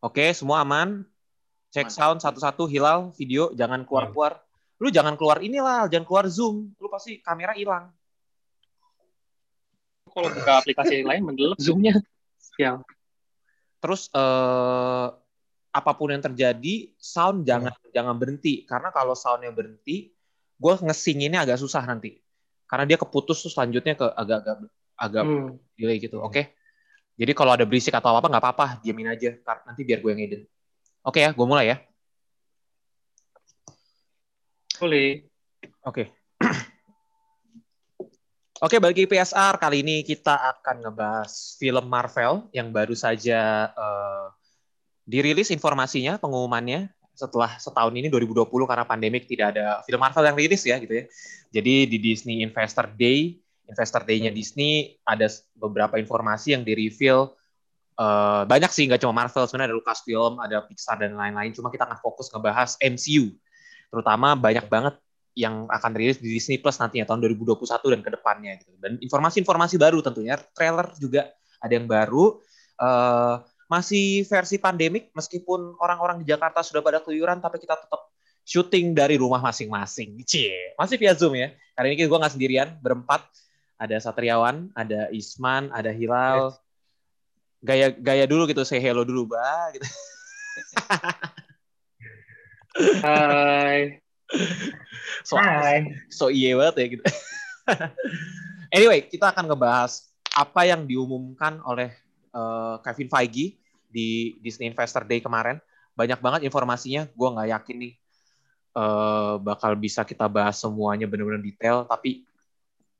Oke, semua aman. Cek Aman. sound satu-satu, Hilal, video, jangan keluar-keluar. Lu jangan keluar inilah, jangan keluar Zoom. Lu pasti kamera hilang. Kalau buka aplikasi lain mendelep zoomnya. Ya. Terus eh, apa pun yang terjadi, sound jangan jangan berhenti. Karena kalau soundnya berhenti, gue ngesinginnya agak susah nanti. Karena dia keputus terus selanjutnya ke agak-agak agak Hmm. delay gitu. Oke. Jadi kalau ada berisik atau apa nggak apa-apa, diamin aja. Nanti biar gue yang edit. Oke ya, gue mulai ya. Boleh. Oke. Oke, bagi PSR kali ini kita akan ngebahas film Marvel yang baru saja eh, dirilis informasinya, pengumumannya setelah setahun ini 2020 karena pandemik tidak ada film Marvel yang rilis ya gitu ya. Jadi di Disney Investor Day, Investor Day-nya Disney ada beberapa informasi yang di-reveal eh, banyak sih nggak cuma Marvel sebenarnya ada Lucasfilm, ada Pixar dan lain-lain. Cuma kita akan fokus ngebahas MCU terutama banyak banget yang akan rilis di Disney Plus nantinya tahun 2021 dan ke depannya gitu. Dan informasi-informasi baru tentunya, trailer juga ada yang baru. Eh, masih versi pandemik meskipun orang-orang di Jakarta sudah pada keluyuran tapi kita tetap syuting dari rumah masing-masing. Cie, masih via Zoom ya. Kali ini gue nggak sendirian, berempat. Ada Satriawan, ada Isman, ada Hilal. Gaya gaya dulu gitu, say hello dulu, Ba. Gitu. Hai. So, so iye banget ya gitu. anyway, kita akan ngebahas apa yang diumumkan oleh eh, Kevin Feige di Disney Investor Day kemarin. Banyak banget informasinya. Gue nggak yakin nih eh, bakal bisa kita bahas semuanya benar-benar detail. Tapi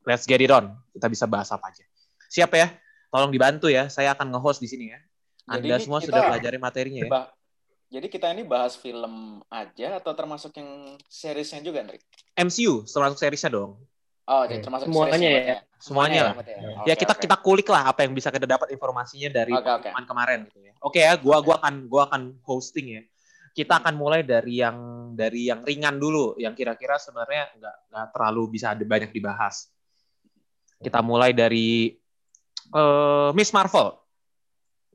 let's get it on. Kita bisa bahas apa aja. Siap ya? Tolong dibantu ya. Saya akan nge-host di sini ya. Jadi Anda ini semua kita- sudah pelajari materinya ya. Jadi kita ini bahas film aja atau termasuk yang seriesnya juga, Andri? MCU termasuk seriesnya dong. Oh, Oke. jadi termasuk Semuanya seriesnya ya? berarti Semuanya lah. berarti Ya. Oke, ya kita oke. kita kulik lah apa yang bisa kita dapat informasinya dari oke. pengumuman kemarin gitu ya. Oke ya, gua gua akan gua akan hosting ya. Kita akan mulai dari yang dari yang ringan dulu, yang kira-kira sebenarnya nggak nggak terlalu bisa ada banyak dibahas. Kita mulai dari eh, Miss Marvel.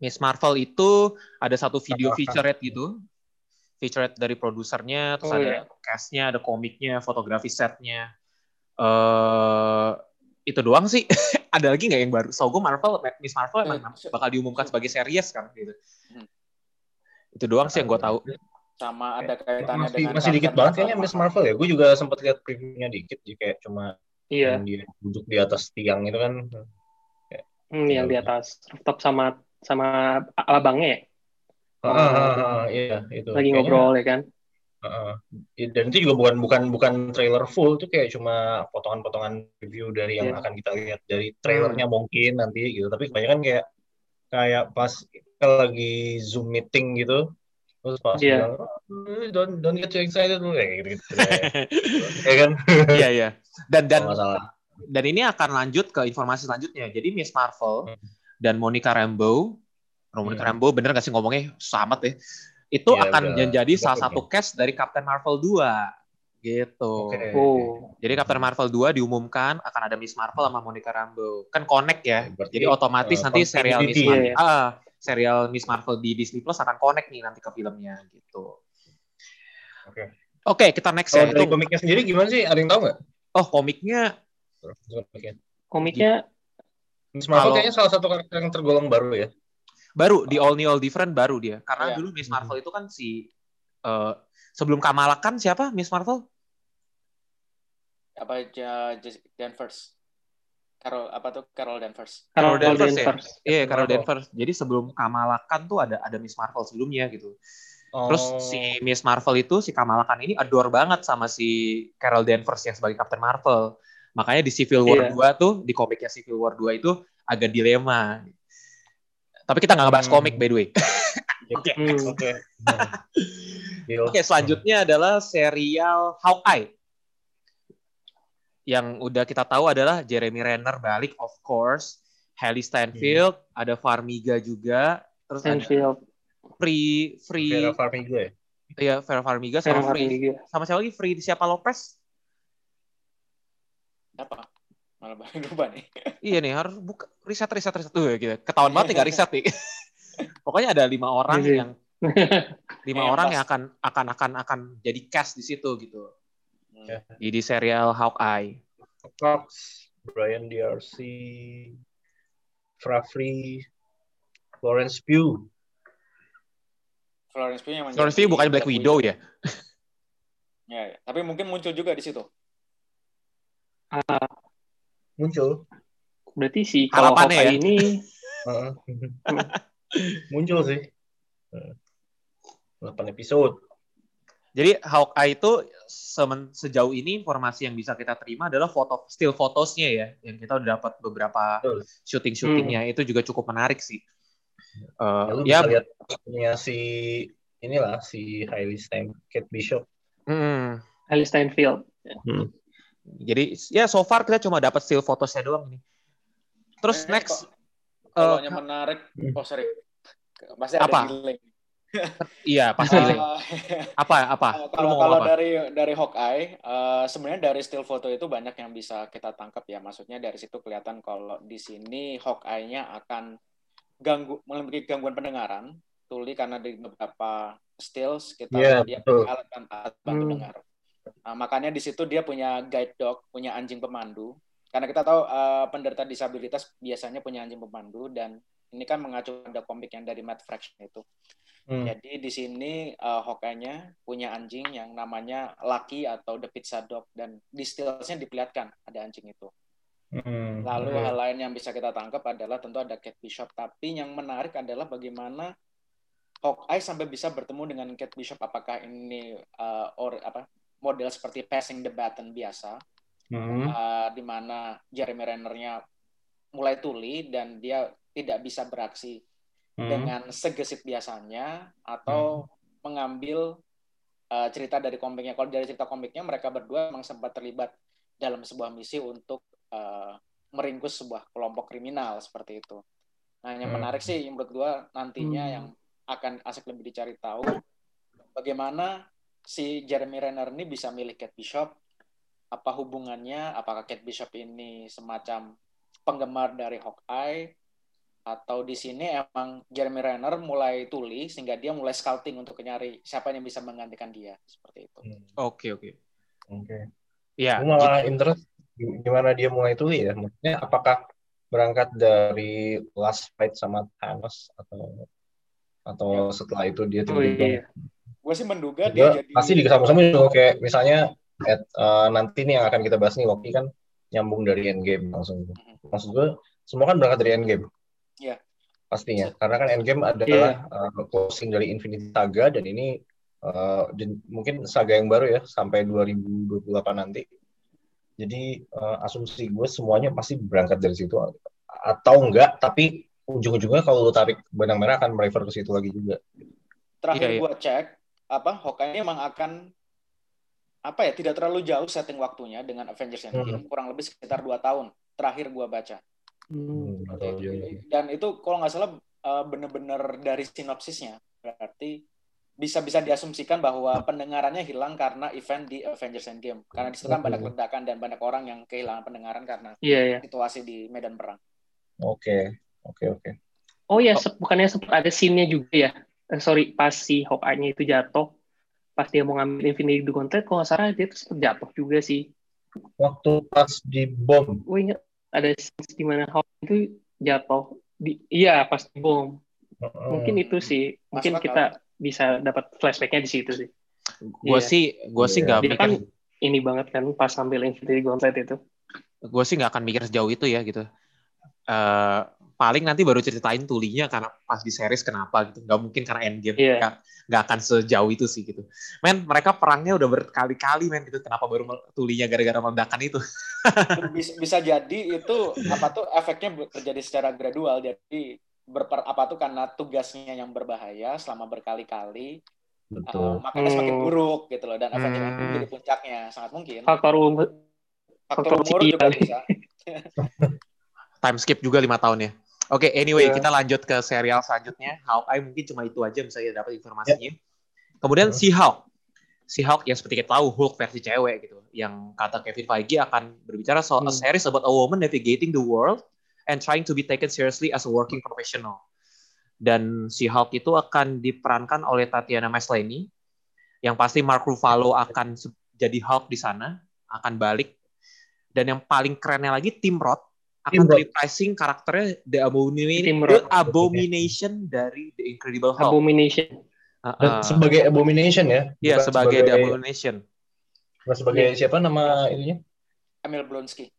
Miss Marvel itu ada satu video featurette gitu. Featurette dari produsernya, terus Oh, ada iya. cast-nya, ada komiknya, fotografi setnya. eh itu doang sih. ada lagi nggak yang baru? So gue Marvel, Miss Marvel emang Eh, bakal diumumkan sebagai series kan gitu. Hmm. Itu doang sih yang gue tahu. sama ada kaitannya masih, dengan masih dikit banget kayaknya. Miss Marvel ya. Gue juga sempat lihat previewnya dikit, jadi kayak cuma Iya. yang dia duduk di atas tiang itu kan. Hmm, yang di atas rooftop sama sama abangnya ya. Ah, ah, ah, ah, iya itu. Lagi Kayaknya, ngobrol ya kan. ah, ah. Dan itu juga bukan bukan bukan trailer full, itu kayak cuma potongan-potongan review dari yang Iya. akan kita lihat dari trailernya mungkin nanti gitu. Tapi kebanyakan kayak kayak pas kita lagi zoom meeting gitu, terus pas Iya. bilang, "Oh, don't don't get too excited dulu kayak gitu gitu. ya kan? Iya iya. Dan dan salah. dan ini akan lanjut ke informasi selanjutnya. Jadi Miss Marvel Hmm. dan Monica Rambeau, Monica Hmm. Rambeau bener gak sih ngomongnya sama ya? Itu Iya, akan udah- menjadi udah salah oke. satu cast dari Captain Marvel 2. Gitu. Oke. Oh. Jadi Captain Marvel 2 diumumkan akan ada Miss Marvel sama Monica Rambeau. Kan connect ya. Berarti, Jadi otomatis eh, nanti serial Miss. Marvel, ah, serial Miss Marvel di Disney Plus akan connect nih nanti ke filmnya gitu. Oke. Oke, kita next Kalau ya. dari Itu, komiknya sendiri gimana sih? Ada yang tahu nggak? oh, komiknya Komiknya. Komiknya Miss Marvel Kalau- kayaknya salah satu karakter yang tergolong baru ya. baru di All New All Different baru dia. Karena Iya. dulu Miss Marvel itu kan si eh, sebelum Kamala kan siapa Miss Marvel? apa aja Danvers Carol apa tuh Carol Danvers Carol Carol Danvers ya? Danvers. Iya, Carol Marvel. Danvers. Jadi sebelum Kamala Khan tuh ada ada Miss Marvel sebelumnya gitu. Oh. Terus si Miss Marvel itu si Kamala Khan ini adore banget sama si Carol Danvers yang sebagai Captain Marvel. Makanya di Civil War Iya. 2 tuh di komiknya Civil War 2 itu agak dilema. Tapi kita nggak ngebahas Hmm. komik by the way. Oke. Oke. Oke, selanjutnya adalah serial Hawkeye. Yang udah kita tahu adalah Jeremy Renner balik of course, Haley Steinfeld, ada Farmiga juga, terus ada Stanfield. Free Free Vera Farmiga ya. ya Vera Farmiga sama Free Farmiga. sama siapa lagi Free siapa Lopez? apa malah balik lupa nih Iya nih harus buka riset riset riset tuh gitu. Ketahuan banget nih gak riset nih. Pokoknya ada lima orang Iya. yang lima orang yang akan akan akan akan jadi cast di situ gitu Hmm. Ya. di, di serial Hawkeye. Cox, Brian DRC, Frafri, Florence Pugh. Florence Pugh yang Florence Pugh bukan Black Widow ya? Ya, ya. tapi mungkin muncul juga di situ. Ah, Muncul. berarti sih kalau Hawkeye ya. ini Heeh. Muncul sih. Heeh. 8 episode. Jadi Hawkeye itu semen- sejauh ini informasi yang bisa kita terima adalah foto still photosnya ya, yang kita udah dapat beberapa Betul. syuting-syutingnya itu juga cukup menarik sih. Eh, Ya, lu ya, bisa lihat punya si inilah si Hailey Stein, Kate Bishop. mm, Alice Steinfeld. jadi ya so far kita cuma dapat still photosnya doang nih. Terus Eh, next, kok- Kalau eh, yang menarik, Hmm. oh sorry, pasti ada Apa? delay. Iya pasti Eh, apa apa? Kalau mau kalau apa? dari dari Hawkeye, eh, sebenarnya dari still foto itu banyak yang bisa kita tangkap ya. Maksudnya dari situ kelihatan kalau di sini Hawkeye-nya akan ganggu memiliki gangguan pendengaran, tuli karena di beberapa stills kita lihat dia punya alat ban- alat bantu Hmm. dengar. Nah, makanya di situ dia punya guide dog, punya anjing pemandu. Karena kita tahu eh, penderita disabilitas biasanya punya anjing pemandu dan ini kan mengacu pada komik yang dari Matt Fraction itu. Hmm. Jadi di sini uh, Hawkeye-nya punya anjing yang namanya Lucky atau The Pizza Dog dan di stills-nya diperlihatkan ada anjing itu. Hmm. Lalu Oke. hal lain yang bisa kita tangkap adalah tentu ada Kate Bishop. Tapi yang menarik adalah bagaimana Hawkeye sampai bisa bertemu dengan Kate Bishop. Apakah ini uh, or apa model seperti passing the baton biasa, Hmm. uh, di mana Jeremy Renner-nya mulai tuli dan dia tidak bisa beraksi Hmm. dengan segesit biasanya atau mengambil uh, cerita dari komiknya. Kalau dari cerita komiknya mereka berdua memang sempat terlibat dalam sebuah misi untuk uh, meringkus sebuah kelompok kriminal seperti itu. Nah, yang Hmm. menarik sih menurut gua nantinya Hmm. yang akan asik lebih dicari tahu bagaimana si Jeremy Renner ini bisa milih Kate Bishop apa hubungannya apakah Kate Bishop ini semacam penggemar dari Hawkeye atau di sini emang Jeremy Renner mulai tuli sehingga dia mulai scouting untuk nyari siapa yang bisa menggantikan dia seperti itu. Hmm. Oke oke. Oke. Ya. Gue malah interest gi- gimana dia mulai tuli ya. Maksudnya apakah berangkat dari last fight sama Thanos atau atau setelah itu dia Oh tiba-tiba iya. Gue sih menduga juga dia jadi pasti dikesama-sama dong kayak misalnya at, eh, nanti nih yang akan kita bahas nih Loki kan nyambung dari Endgame langsung. Maksud gue semua kan berangkat dari Endgame. Iya. Pastinya karena kan Endgame adalah eh, closing dari Infinity Saga dan ini dan mungkin saga yang baru ya sampai 2028 nanti. Jadi eh, asumsi gue semuanya pasti berangkat dari situ atau enggak tapi ujung-ujungnya kalau lu tarik benang merah akan merefer ke situ lagi juga. terakhir Iya, iya. gua cek apa Hawkeye emang akan apa ya tidak terlalu jauh setting waktunya dengan Avengers Endgame kurang lebih sekitar dua tahun terakhir gua baca Hmm. Jauh. dan itu kalau nggak salah eh, bener-bener dari sinopsisnya berarti bisa bisa diasumsikan bahwa pendengarannya hilang karena event di Avengers Endgame karena di situ kan banyak ledakan dan banyak orang yang kehilangan pendengaran karena Iya iya. situasi di medan perang. Oke, oke, oke. Oh ya, sep- bukannya sempat ada scene-nya juga ya? Eh, sorry, pas si Hawkeye-nya itu jatuh, pas dia mau ngambil Infinity Gauntlet, kalau nggak salah dia tuh sempat jatuh juga sih. Waktu pas di bom, Gue ingat ada scene di mana Hawkeye itu jatuh. Di, iya, pas di bom. Mungkin itu sih. Mungkin kita bisa dapat flashback-nya di situ sih. Gue Iya. sih gue sih Iya. nggak mikir kan ini banget kan pas ambil Infinity Gauntlet itu. gue sih nggak akan mikir sejauh itu ya gitu. Eh paling nanti baru ceritain tulinya karena pas di series kenapa gitu. Nggak mungkin karena endgame. Iya. Nggak, nggak akan sejauh itu sih gitu. Men, mereka perangnya udah berkali-kali men gitu. Kenapa baru tulinya gara-gara meledakan itu? bisa, bisa jadi itu apa tuh efeknya terjadi secara gradual jadi berper apa tuh karena tugasnya yang berbahaya selama berkali-kali uh, betul. makanya semakin Hmm. buruk gitu loh dan efeknya Hmm. jadi puncaknya sangat mungkin Faktor umur, faktor umur juga bisa Time skip juga lima tahun ya. Oke, anyway, Iya. kita lanjut ke serial selanjutnya. Hawkeye mungkin cuma itu aja saya dapat informasinya. Kemudian Hmm. si Hulk. Si Hulk yang seperti kita tahu Hulk versi cewek gitu. Yang kata Kevin Feige akan berbicara soal a Hmm. series about a woman navigating the world and trying to be taken seriously as a working professional. dan si Hulk itu akan diperankan oleh Tatiana Maslany yang pasti Mark Ruffalo akan jadi Hulk di sana akan balik dan yang paling kerennya lagi Tim Roth akan reprising karakternya The Abomination, The Abomination dari The Incredible Hulk. Abomination. Uh, uh, sebagai Abomination ya? Iya, sebagai, sebagai The Abomination. sebagai yeah. siapa nama ininya? Emil Blonsky.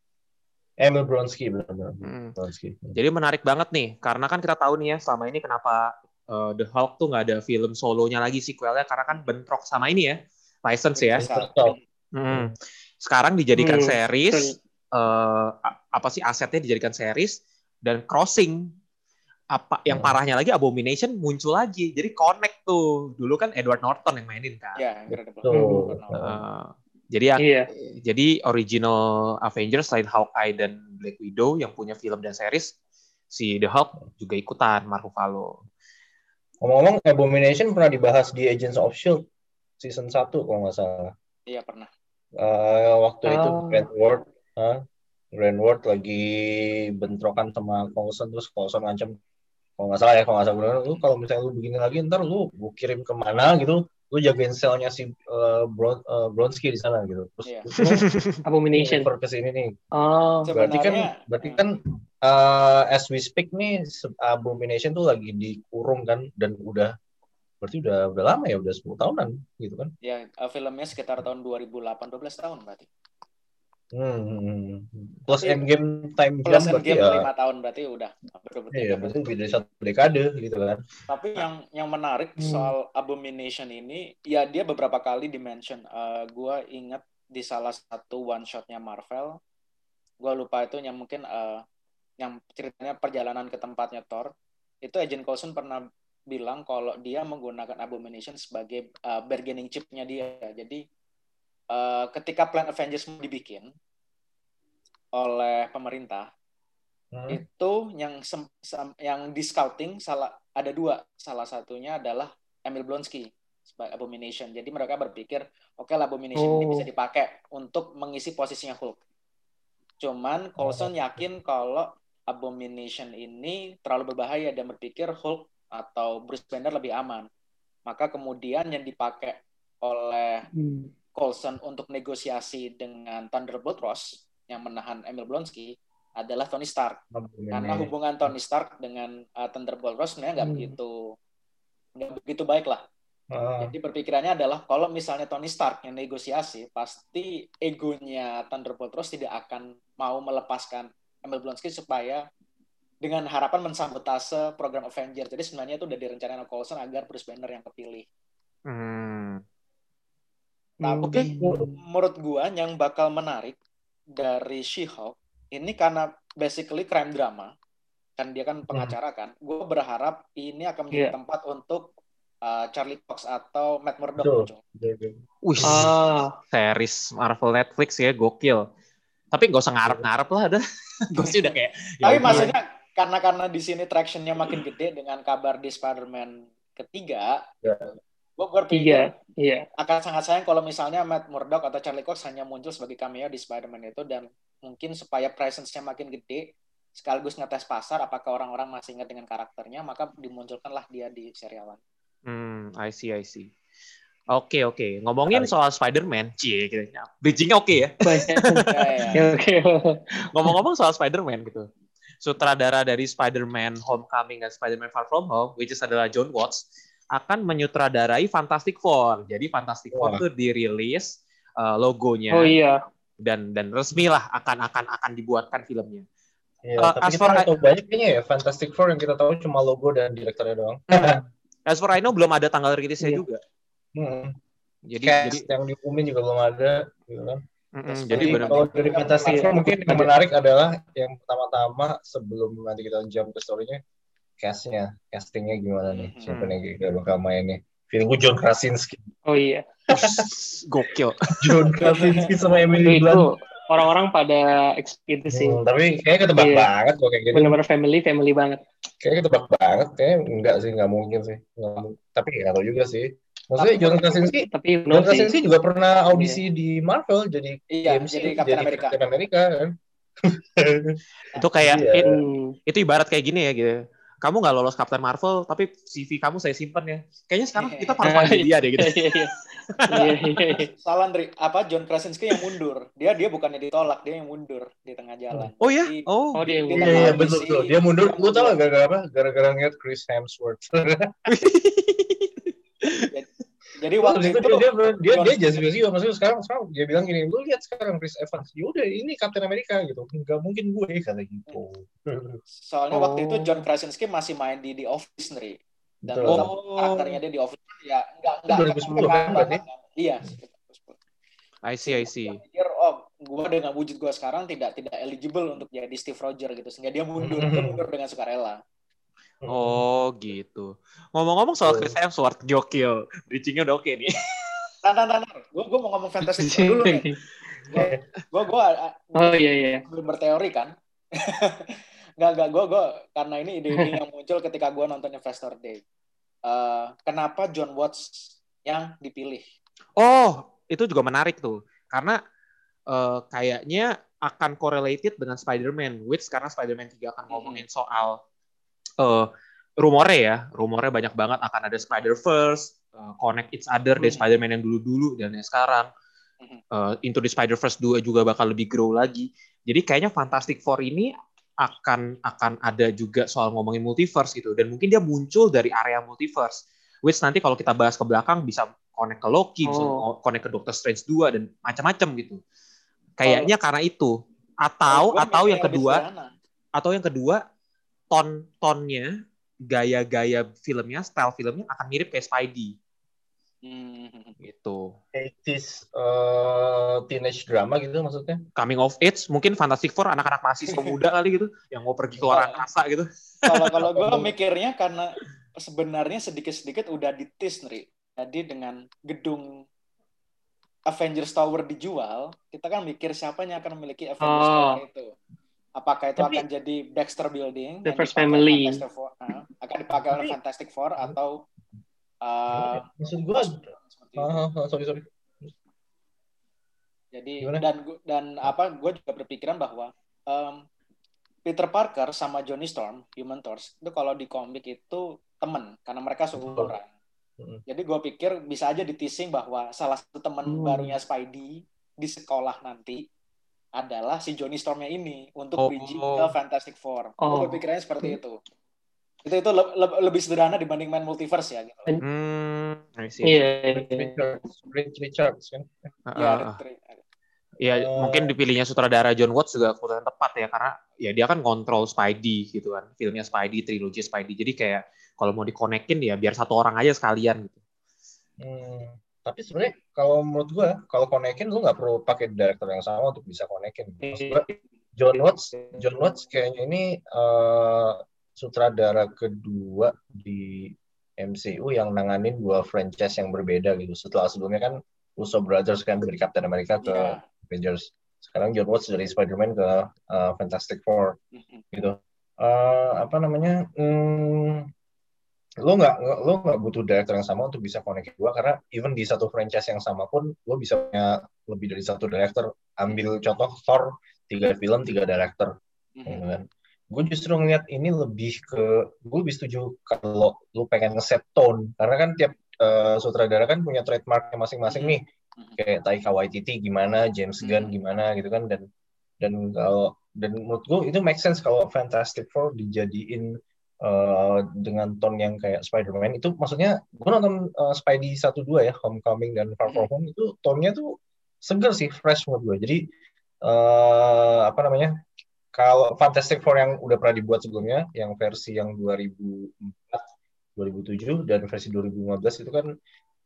Emil Bronsky benar-benar. Hmm. Jadi menarik banget nih, karena kan kita tahu nih ya selama ini kenapa uh, The Hulk tuh nggak ada film solonya lagi sequelnya karena kan bentrok sama ini ya, license ya. Hmm. Sekarang dijadikan hmm. series, uh, apa sih asetnya dijadikan series dan crossing. Apa yang hmm. parahnya lagi Abomination muncul lagi, jadi connect tuh. Dulu kan Edward Norton yang mainin kan. Iya, uh, jadi ya, iya. jadi original Avengers selain Hawkeye dan Black Widow yang punya film dan series, si The Hulk juga ikutan Mark Ruffalo. Ngomong-ngomong, Abomination pernah dibahas di Agents of Shield season 1 kalau nggak salah. Iya pernah. Uh, waktu oh. itu Grand Ward, huh? Grand Ward lagi bentrokan sama Coulson terus Coulson ngancam kalau nggak salah ya kalau nggak salah benar lu kalau misalnya lu begini lagi ntar lu gue kirim ke mana gitu lu jagain selnya si uh, Bron uh, Bronsky di sana gitu. Terus yeah. Abomination. ke sini nih. Oh. Berarti kan berarti kan uh, as we speak nih Abomination tuh lagi dikurung kan dan udah berarti udah udah lama ya udah 10 tahunan gitu kan. Ya, uh, filmnya sekitar tahun 2008 12 tahun berarti. Hmm. Plus endgame time plus jam berarti ya. lima tahun berarti udah Iya, berarti lebih dari satu dekade gitu kan. Tapi yang yang menarik hmm. soal Abomination ini, ya dia beberapa kali dimention. Uh, gua ingat di salah satu one shotnya Marvel, gua lupa itu yang mungkin uh, yang ceritanya perjalanan ke tempatnya Thor. Itu Agent Coulson pernah bilang kalau dia menggunakan Abomination sebagai uh, bargaining chipnya dia. Jadi uh, ketika Plan Avengers mau dibikin oleh pemerintah hmm. itu yang sem, sem, yang di scouting salah ada dua salah satunya adalah Emil Blonsky sebagai Abomination jadi mereka berpikir oke okay lah Abomination oh. ini bisa dipakai untuk mengisi posisinya Hulk cuman Coulson oh. yakin kalau Abomination ini terlalu berbahaya dan berpikir Hulk atau Bruce Banner lebih aman maka kemudian yang dipakai oleh hmm Coulson untuk negosiasi dengan Thunderbolt Ross yang menahan Emil Blonsky adalah Tony Stark. Oh, Karena hubungan Tony Stark dengan uh, Thunderbolt Ross sebenarnya nggak hmm. begitu nggak begitu baik lah. Uh. Jadi berpikirannya adalah kalau misalnya Tony Stark yang negosiasi, pasti egonya Thunderbolt Ross tidak akan mau melepaskan Emil Blonsky supaya dengan harapan mensabotase program Avengers. Jadi sebenarnya itu udah direncanakan Coulson agar Bruce Banner yang kepilih. Hmm. Tapi hmm. menurut gua yang bakal menarik dari She-Hulk ini karena basically crime drama kan dia kan pengacara kan. Gue berharap ini akan menjadi yeah. tempat untuk uh, Charlie Cox atau Matt Murdock muncul. Wih, ah. series Marvel Netflix ya gokil. Tapi gak usah ngarep-ngarep lah, ada. gue sih udah kayak. Tapi ya maksudnya karena karena di sini tractionnya makin gede dengan kabar di Spider-Man ketiga, yeah gue berpikir iya, iya. akan sangat sayang kalau misalnya Matt Murdock atau Charlie Cox hanya muncul sebagai cameo di Spider-Man itu dan mungkin supaya presence-nya makin gede sekaligus ngetes pasar apakah orang-orang masih ingat dengan karakternya maka dimunculkanlah dia di serialan. Hmm, I see, I see. Oke, okay, oke. Okay. Ngomongin soal Spider-Man, cie, gitu. Bridging-nya oke okay ya. ya oke. Ngomong-ngomong soal Spider-Man gitu. Sutradara dari Spider-Man Homecoming dan Spider-Man Far From Home, which is adalah John Watts, akan menyutradarai Fantastic Four. Jadi Fantastic Four itu dirilis uh, logonya. Oh iya. Dan dan resmi lah akan akan akan dibuatkan filmnya. Iya, uh, tapi kita tahu banyak kayaknya ya Fantastic Four yang kita tahu cuma logo dan direkturnya doang. Hmm. As for I know belum ada tanggal rilisnya iya. juga. Hmm. Jadi, Cast jadi yang diumumin juga belum ada, gitu kan. Mm-hmm. Jadi benar kalau dari Fantastic Four mungkin yang menarik adalah yang pertama-tama sebelum nanti kita jump ke story-nya castnya, castingnya gimana nih? Hmm. Siapa nih kira bakal main nih? Feeling gue John Krasinski. Oh iya. Gokil. John Krasinski sama Emily Blunt. Orang-orang pada itu sih. Hmm, tapi kayaknya ketebak iya. banget kok kayak gitu. Benar-benar family, family banget. Kayaknya ketebak banget. Kayaknya enggak sih, enggak mungkin sih. Nggak, tapi nggak tahu juga sih. Maksudnya tapi, John Krasinski, tapi John Krasinski juga pernah audisi iya. di Marvel jadi iya, MC, jadi Captain America. Captain America kan. itu kayak iya. it, itu ibarat kayak gini ya gitu kamu nggak lolos Captain Marvel, tapi CV kamu saya simpen ya. Kayaknya sekarang kita harus Iya. panggil dia deh gitu. Iya, iya. Iya, iya, iya. Salah Andri, apa John Krasinski yang mundur. Dia dia bukannya ditolak, dia yang mundur di tengah jalan. Oh ya? Oh. Oh, dia yang Dia Iya, iya, betul, betul. Dia mundur. Lu tau gak gara-gara apa? Gara-gara ngeliat Chris Hemsworth. Jadi Waktu waktu itu itu dia dia dia, dia just juga maksudnya sekarang sekarang dia bilang gini, lu lihat sekarang Chris Evans, ya udah ini Captain America gitu, nggak mungkin gue kata gitu. soalnya waktu itu Oh. John Krasinski masih main di The Office nih. Dan Betul. tahu karakternya dia di Office ya nggak nggak 2010 kan berarti? Iya. I see, I see. Gua pikir oh gue dengan wujud gue sekarang tidak tidak eligible untuk jadi Steve Rogers gitu sehingga dia mundur dia mundur dengan sukarela Oh gitu. Ngomong-ngomong soal Chris Hemsworth, gokil. Bridging-nya udah oke nih. nah, nah. gue gue mau ngomong Fantastic Four dulu nih gue gue Oh iya iya. belum berteori kan nggak nggak gue gue karena ini ide-ide yang muncul ketika gue nonton Investor Day Eh, kenapa John Watts yang dipilih Oh, itu juga menarik tuh. Karena eh, kayaknya akan correlated dengan Spider-Man. Which karena Spider-Man 3 akan ngomongin soal eh rumornya ya. Rumornya banyak banget akan ada Spider-Verse, eh, connect each other dari Hmm. Spider-Man yang dulu-dulu dan yang sekarang. Eh, Into the Spider-Verse 2 juga bakal lebih grow lagi. Jadi kayaknya Fantastic Four ini akan akan ada juga soal ngomongin multiverse gitu dan mungkin dia muncul dari area multiverse which nanti kalau kita bahas ke belakang bisa connect ke Loki bisa Oh. connect ke Doctor Strange 2 dan macam-macam gitu kayaknya karena itu atau gua atau yang kedua atau yang kedua ton tonnya gaya-gaya filmnya style filmnya akan mirip kayak Spidey Hmm. gitu 80s uh, teenage drama gitu maksudnya. coming of age mungkin Fantastic Four anak-anak mahasiswa muda kali gitu yang mau pergi ke luar angkasa gitu kalau kalau gue mikirnya karena sebenarnya sedikit-sedikit udah ditis nih jadi dengan gedung Avengers Tower dijual kita kan mikir siapa yang akan memiliki Avengers Oh. Tower itu apakah itu Tapi- akan jadi Baxter Building The First Family. Fantastic Four, ah, akan dipakai oleh Fantastic Four atau uh, Maksud gue, sorry sorry. Jadi Gimana? dan dan apa gue juga berpikiran bahwa em, Peter Parker sama Johnny Storm Human Torch itu kalau di komik itu temen karena mereka seumuran. Jadi gue pikir bisa aja ditising bahwa salah satu teman Hmm. barunya Spidey di sekolah nanti adalah si Johnny Stormnya ini untuk Oh. bridging ke Fantastic Four. Oh. Gue berpikirnya seperti itu. Itu itu le- le- lebih sederhana dibanding main multiverse ya gitu. hmm I see. Iya. Rich Richards, Rich Richards kan. Ah, Ya, Ya Eh, mungkin dipilihnya sutradara John Watts juga keputusan tepat ya karena ya dia kan kontrol Spidey gitu kan filmnya Spidey trilogi Spidey jadi kayak kalau mau dikonekin ya biar satu orang aja sekalian gitu. Hmm, tapi sebenarnya kalau menurut gua kalau konekin lu nggak perlu pakai director yang sama untuk bisa konekin. John Watts, John Watts kayaknya ini eh, sutradara kedua di MCU yang nanganin dua franchise yang berbeda gitu. Setelah sebelumnya kan Russo Brothers kan dari Captain America ke Iya. Avengers. Sekarang John Watts dari Spider-Man ke eh, Fantastic Four gitu. Eh, apa namanya? Hmm, lo nggak lo nggak butuh director yang sama untuk bisa connect dua karena even di satu franchise yang sama pun lo bisa punya lebih dari satu director. Ambil contoh Thor tiga film tiga director, Mhm. gitu kan. Gue justru ngeliat ini lebih ke gue lebih setuju kalau lo pengen ngeset tone karena kan tiap eh, sutradara kan punya trademarknya masing-masing Mhm. nih kayak Taika Waititi gimana, James Gunn Hmm. gimana gitu kan dan dan kalau dan menurut gue itu make sense kalau Fantastic Four dijadiin uh, dengan tone yang kayak Spider-Man. Itu maksudnya gue nonton uh, Spidey 1 2 ya Homecoming dan Far From Home itu tone-nya tuh seger sih fresh menurut gue jadi uh, apa namanya kalau Fantastic Four yang udah pernah dibuat sebelumnya yang versi yang 2004 2007 dan versi 2015 itu kan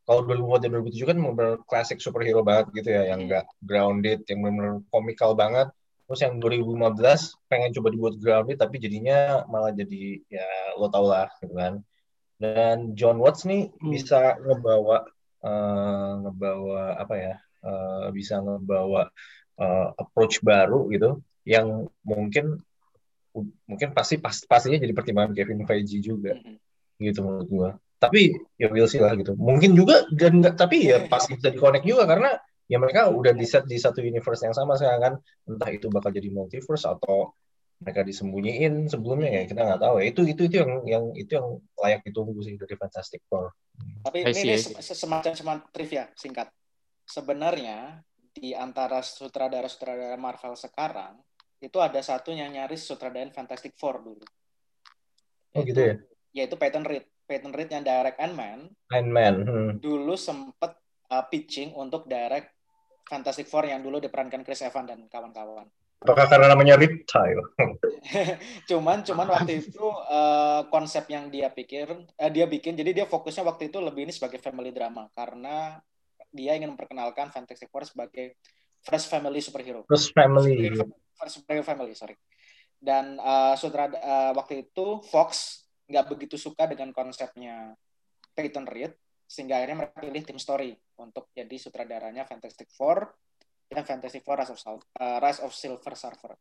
kalau 2004 dan 2007 kan benar klasik superhero banget gitu ya yang enggak grounded yang benar komikal banget terus yang 2015 pengen coba dibuat grounded tapi jadinya malah jadi ya lo tau lah gitu kan dan John Watts nih Hmm. bisa ngebawa eh, ngebawa apa ya eh, bisa ngebawa eh, approach baru gitu yang mungkin mungkin pasti pas- pastinya jadi pertimbangan Kevin Feige juga Mhm. gitu menurut gua. Tapi ya we'll see lah gitu. Mungkin juga dan tapi ya pasti bisa di-connect juga karena ya mereka udah di set di satu universe yang sama sekarang kan entah itu bakal jadi multiverse atau mereka disembunyiin sebelumnya ya kita nggak tahu ya itu itu itu yang yang itu yang layak ditunggu sih dari Fantastic Four. Tapi ini, ini semacam semacam trivia singkat. Sebenarnya di antara sutradara-sutradara Marvel sekarang itu ada satu yang nyaris sutradara Fantastic Four dulu. Oh gitu ya? Yaitu Peyton Reed. Peyton Reed yang direct Ant-Man. Ant-Man. Hmm. Dulu sempet uh, pitching untuk direct Fantastic Four yang dulu diperankan Chris Evans dan kawan-kawan. Apakah karena namanya reptile? cuman cuman waktu itu uh, konsep yang dia pikir uh, dia bikin jadi dia fokusnya waktu itu lebih ini sebagai family drama karena dia ingin memperkenalkan Fantastic Four sebagai first family superhero. First family. First family, sorry. Dan uh, uh, waktu itu Fox nggak begitu suka dengan konsepnya Peyton Reed sehingga akhirnya mereka pilih tim story untuk jadi sutradaranya Fantastic Four dan Fantastic Four Rise of, uh, Rise of Silver Surfer.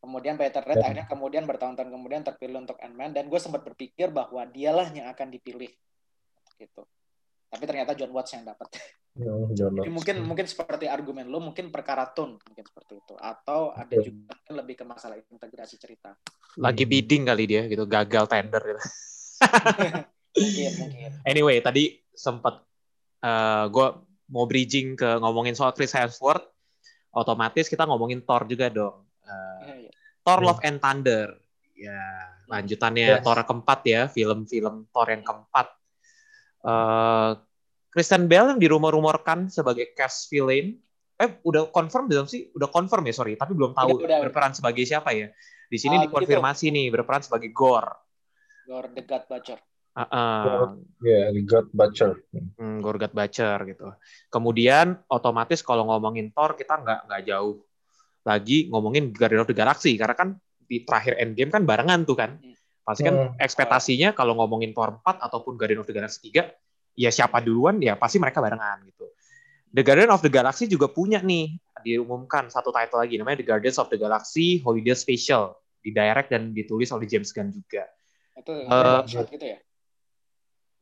Kemudian Peter Red akhirnya kemudian bertahun-tahun kemudian terpilih untuk Ant-Man dan gue sempat berpikir bahwa dialah yang akan dipilih gitu. Tapi ternyata John Watts yang dapat. John Jadi mungkin mungkin seperti argumen lo mungkin perkara tone mungkin seperti itu atau ada juga lebih ke masalah integrasi cerita. Lagi bidding kali dia gitu, gagal tender gitu. mungkin, mungkin. Anyway, tadi sempat uh, eh, gue mau bridging ke ngomongin soal Chris Hemsworth otomatis kita ngomongin Thor juga dong. Uh, yeah, yeah. Thor Love and Thunder. Ya, lanjutannya yes. Thor keempat ya, film-film Thor yang keempat. Uh, Kristen Bell yang dirumor-rumorkan sebagai cast villain. Eh, udah confirm belum sih? Udah confirm ya, sorry. Tapi belum tahu udah, udah, berperan sebagai siapa ya. Di sini uh, dikonfirmasi gitu. nih, berperan sebagai Gore. Gore the God Butcher. Uh, uh, yeah, God Butcher. Hmm, Gorgat Butcher gitu. Kemudian otomatis kalau ngomongin Thor kita nggak nggak jauh lagi ngomongin Guardian of the Galaxy karena kan di terakhir Endgame kan barengan tuh kan. Pasti kan hmm. ekspektasinya kalau ngomongin Thor 4 ataupun Guardian of the Galaxy 3 ya siapa duluan ya pasti mereka barengan gitu. The Guardian of the Galaxy juga punya nih diumumkan satu title lagi namanya The Guardians of the Galaxy Holiday Special di direct dan ditulis oleh James Gunn juga. Itu uh, gitu ya?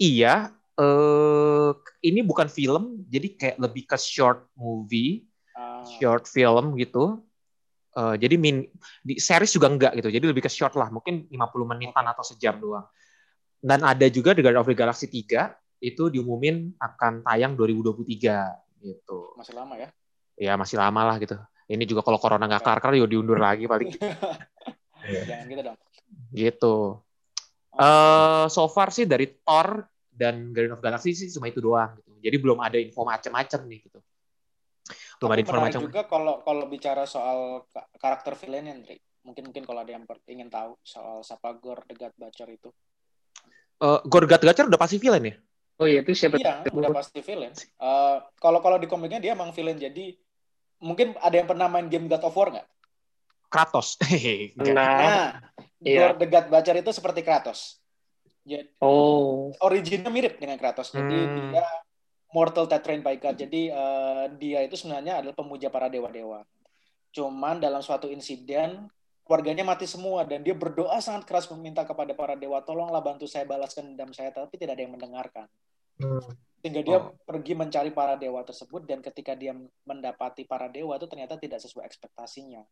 Iya, uh, ini bukan film, jadi kayak lebih ke short movie, uh. short film gitu. Uh, jadi min di series juga enggak gitu. Jadi lebih ke short lah, mungkin 50 menitan atau sejam doang. Dan ada juga The Guardian of the Galaxy 3 itu diumumin akan tayang 2023 gitu. Masih lama ya? Ya, masih lama lah gitu. Ini juga kalau corona nggak kelar-kelar ya diundur lagi paling. Jangan gitu dong. Gitu. Uh, so far sih dari Thor dan Guardian of Galaxy sih cuma itu doang gitu. Jadi belum ada info macam-macam nih gitu. Belum ada info macam. juga kalau kalau bicara soal karakter villain Andre. Mungkin mungkin kalau ada yang ingin tahu soal siapa Gore the God Butcher itu. Uh, Gore God Butcher udah pasti villain ya? Oh iya itu siapa? Iya, udah pasti villain. Uh, kalau kalau di komiknya dia emang villain jadi mungkin ada yang pernah main game God of War nggak? Kratos. nah, nah iya. Gore the God Butcher itu seperti Kratos. Jadi, oh. Originnya mirip dengan Kratos. Jadi hmm. dia mortal that trained by God. Jadi uh, dia itu sebenarnya adalah pemuja para dewa-dewa. Cuman dalam suatu insiden keluarganya mati semua dan dia berdoa sangat keras meminta kepada para dewa tolonglah bantu saya balaskan dendam saya tapi tidak ada yang mendengarkan. Hmm. Sehingga dia oh. pergi mencari para dewa tersebut dan ketika dia mendapati para dewa itu ternyata tidak sesuai ekspektasinya.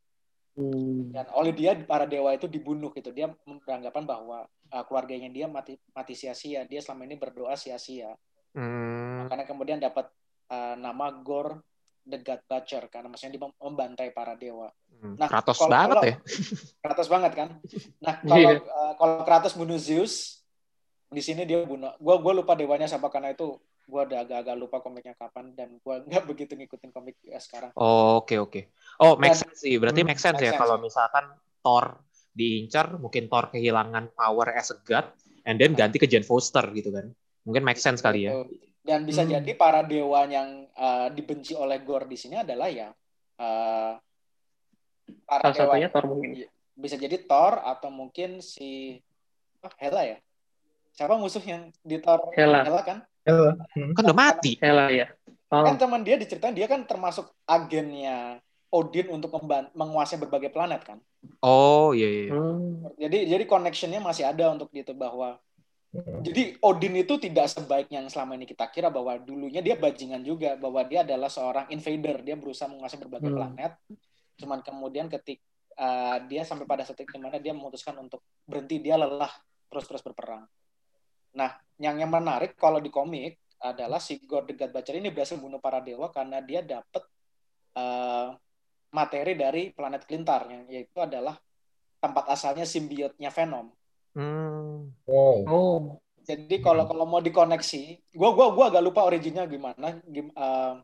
Hmm. Dan oleh dia para dewa itu dibunuh gitu. Dia beranggapan bahwa uh, keluarganya dia mati mati sia-sia. Dia selama ini berdoa sia-sia. Hmm. Makanya kemudian dapat uh, nama Gor the God Butcher karena maksudnya dia membantai para dewa. Hmm. Nah, Kratos kalau, banget kalau, ya. Kratos banget kan. Nah, kalau yeah. uh, kalau Kratos bunuh Zeus, di sini dia bunuh. Gue gue lupa dewanya siapa karena itu gue udah agak-agak lupa komiknya kapan dan gue nggak begitu ngikutin komik ya sekarang. Oh oke okay, oke. Okay. Oh make sense sih. Berarti hmm, make sense make ya kalau misalkan Thor diincar, mungkin Thor kehilangan power as a god, and then ganti ke Jane Foster gitu kan. Mungkin make sense kali ya. Dan bisa hmm. jadi para dewa yang uh, dibenci oleh Gore di sini adalah ya uh, para Salah dewa. satunya Thor mungkin. Iya, bisa jadi Thor atau mungkin si oh, Hela ya. Siapa musuh yang di Thor? Hela, Hela kan? Hmm. Kan udah mati. Hela ya. Oh. Kan teman dia diceritain dia kan termasuk agennya Odin untuk menguasai berbagai planet kan. Oh iya iya. Hmm. Jadi jadi connectionnya masih ada untuk itu bahwa hmm. jadi Odin itu tidak sebaik yang selama ini kita kira bahwa dulunya dia bajingan juga bahwa dia adalah seorang invader dia berusaha menguasai berbagai hmm. planet. Cuman kemudian ketik uh, dia sampai pada titik di mana dia memutuskan untuk berhenti dia lelah terus-terus berperang. Nah, yang yang menarik kalau di komik adalah si God the God Butcher ini berhasil bunuh para dewa karena dia dapat uh, materi dari planet Klintar yang yaitu adalah tempat asalnya simbiotnya Venom. Hmm. Oh. Oh. Jadi kalau kalau mau dikoneksi, gua gua gua agak lupa originnya gimana, gim, uh,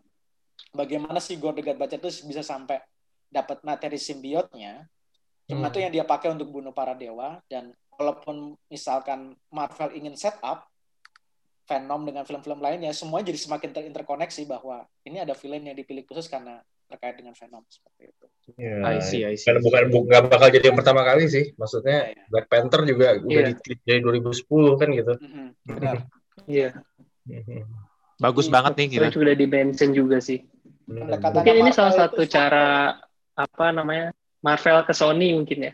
bagaimana si God the God Butcher itu bisa sampai dapat materi simbiotnya. Cuma Hmm. itu yang dia pakai untuk bunuh para dewa dan walaupun misalkan Marvel ingin set up Venom dengan film-film lainnya, semuanya jadi semakin terinterkoneksi bahwa ini ada villain yang dipilih khusus karena terkait dengan Venom seperti itu. Ya, I see, I see. Bukan, bukan, bu- nggak bakal jadi yang pertama kali sih. Maksudnya Iya, iya. Black Panther juga udah Iya. di dari 2010 kan gitu. Mhm, Benar. Iya. Bagus Jadi, banget nih gila. Itu udah di mention juga sih. Pendekatan- Mungkin ini Marvel salah satu cara apa namanya Marvel ke Sony mungkin ya.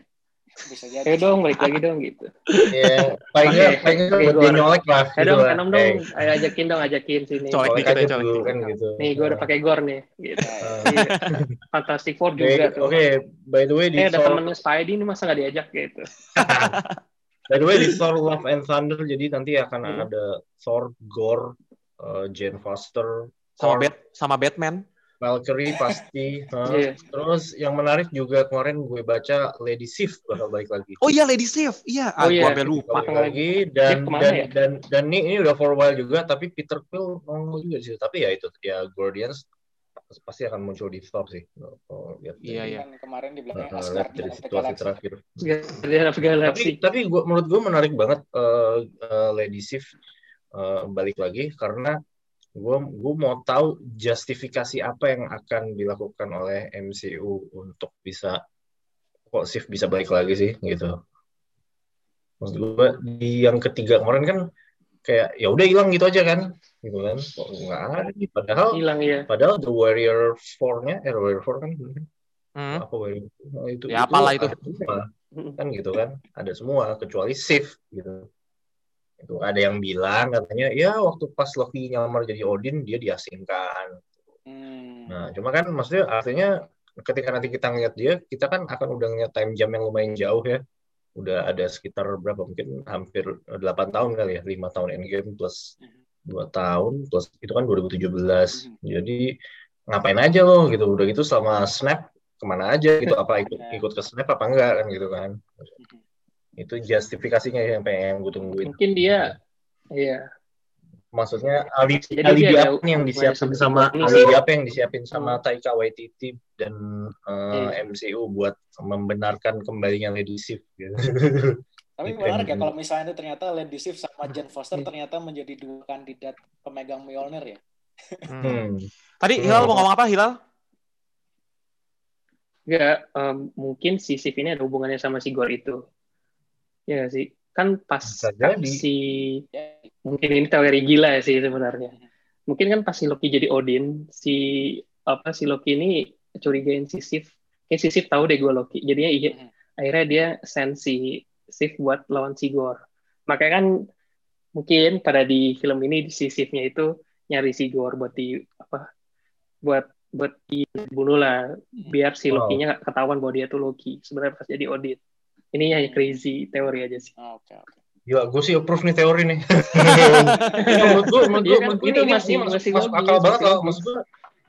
Bisa jadi. Ayo dong, balik lagi dong gitu. Iya, paling Oke, paling buat gua- dia nyolek lah. Ayo dong, lah. Venom dong, Eh, ayo ajakin dong, ajakin sini. Colek dikit aja aja, colek dikit. kan gitu. Nih, gue udah pakai gore nih. Gitu. Eh, Iya. Fantastic Four juga tuh. oke. By the way di Eh, ada temennya Spidey ini masa nggak diajak gitu. by the way di Thor Love and Thunder jadi nanti akan Hmm. ada Thor, Gore, eh, Jane Foster, Sama Bat sama Batman. Valkyrie pasti. Hah. Iya. Terus yang menarik juga kemarin gue baca Lady Sif bakal balik lagi. Oh iya Lady Sif. Iya, ah, Oh, iya. gua sampai lupa. balik lagi dan dan, ya? dan dan ini ini udah for a while juga tapi Peter Quill nongol juga sih tapi ya itu ya Guardians pasti akan muncul di Thor sih Oh, lihat Iya, iya. Kan kemarin dibilangnya Nah, lihat Asgardian dari situasi terakhir tapi tapi gua, menurut gue menarik banget eh, eh, Lady Sif eh, balik lagi karena gue gue mau tahu justifikasi apa yang akan dilakukan oleh MCU untuk bisa kok Sif bisa balik lagi sih gitu. Maksud gue di yang ketiga kemarin kan kayak ya udah hilang gitu aja kan gitu kan. Kok nggak ada nih? Padahal Hilang ya. padahal The Warrior 4-nya eh Warrior 4 kan Hmm. apa Warrior nah, itu Ya, apalah itu. kan gitu kan ada semua kecuali Sif gitu itu ada yang bilang katanya ya waktu pas Loki nyamar jadi Odin dia diasingkan. Hmm. nah cuma kan maksudnya artinya ketika nanti kita ngeliat dia kita kan akan udah ngeliat time jam yang lumayan jauh ya. Udah ada sekitar berapa? Mungkin hampir 8 tahun kali ya 5 tahun endgame plus dua tahun plus itu kan 2017 jadi ngapain aja lo gitu. Udah gitu selama snap ke mana aja gitu. Apa ikut ikut ke snap apa enggak kan gitu kan itu justifikasinya yang pengen gue tungguin Mungkin dia Iya. maksudnya alibi, Jadi alibi dia ada apa yang disiapin sama sama alibi apa yang disiapin sama Hmm. Taika Waititi dan uh, Iya. MCU buat membenarkan kembalinya Lady Sif gitu. Tapi menarik ya yang- kalau misalnya itu ternyata Lady Sif sama Jane Foster ternyata menjadi dua kandidat pemegang Mjolnir ya. Hmm. Hmm. Tadi Hmm. Hilal mau ngomong apa Hilal? Enggak, em, mungkin si Sif ini ada hubungannya sama si Gore itu. Ya sih? Kan pas jadi. si Ya, mungkin ini teori gila ya sih sebenarnya. Mungkin kan pas si Loki jadi Odin, si apa si Loki ini curigain si Sif. Kayak si Sif tahu deh gue Loki. Jadinya iya, Mhm. akhirnya dia send si Sif buat lawan si Gore. Makanya kan mungkin pada di film ini si Sifnya itu nyari si Gore buat di apa buat buat dibunuh lah biar si. Loki-nya nggak ketahuan bahwa dia tuh Loki sebenarnya pas jadi Odin. Ini hanya crazy teori aja sih. Oke, oke. Gila, gue sih approve nih teori nih. Ini menurut gue, menurut gue, Iya kan? menurut gue Itu ini, masih- ini masih masuk logis, akal banget loh. Maksud gue,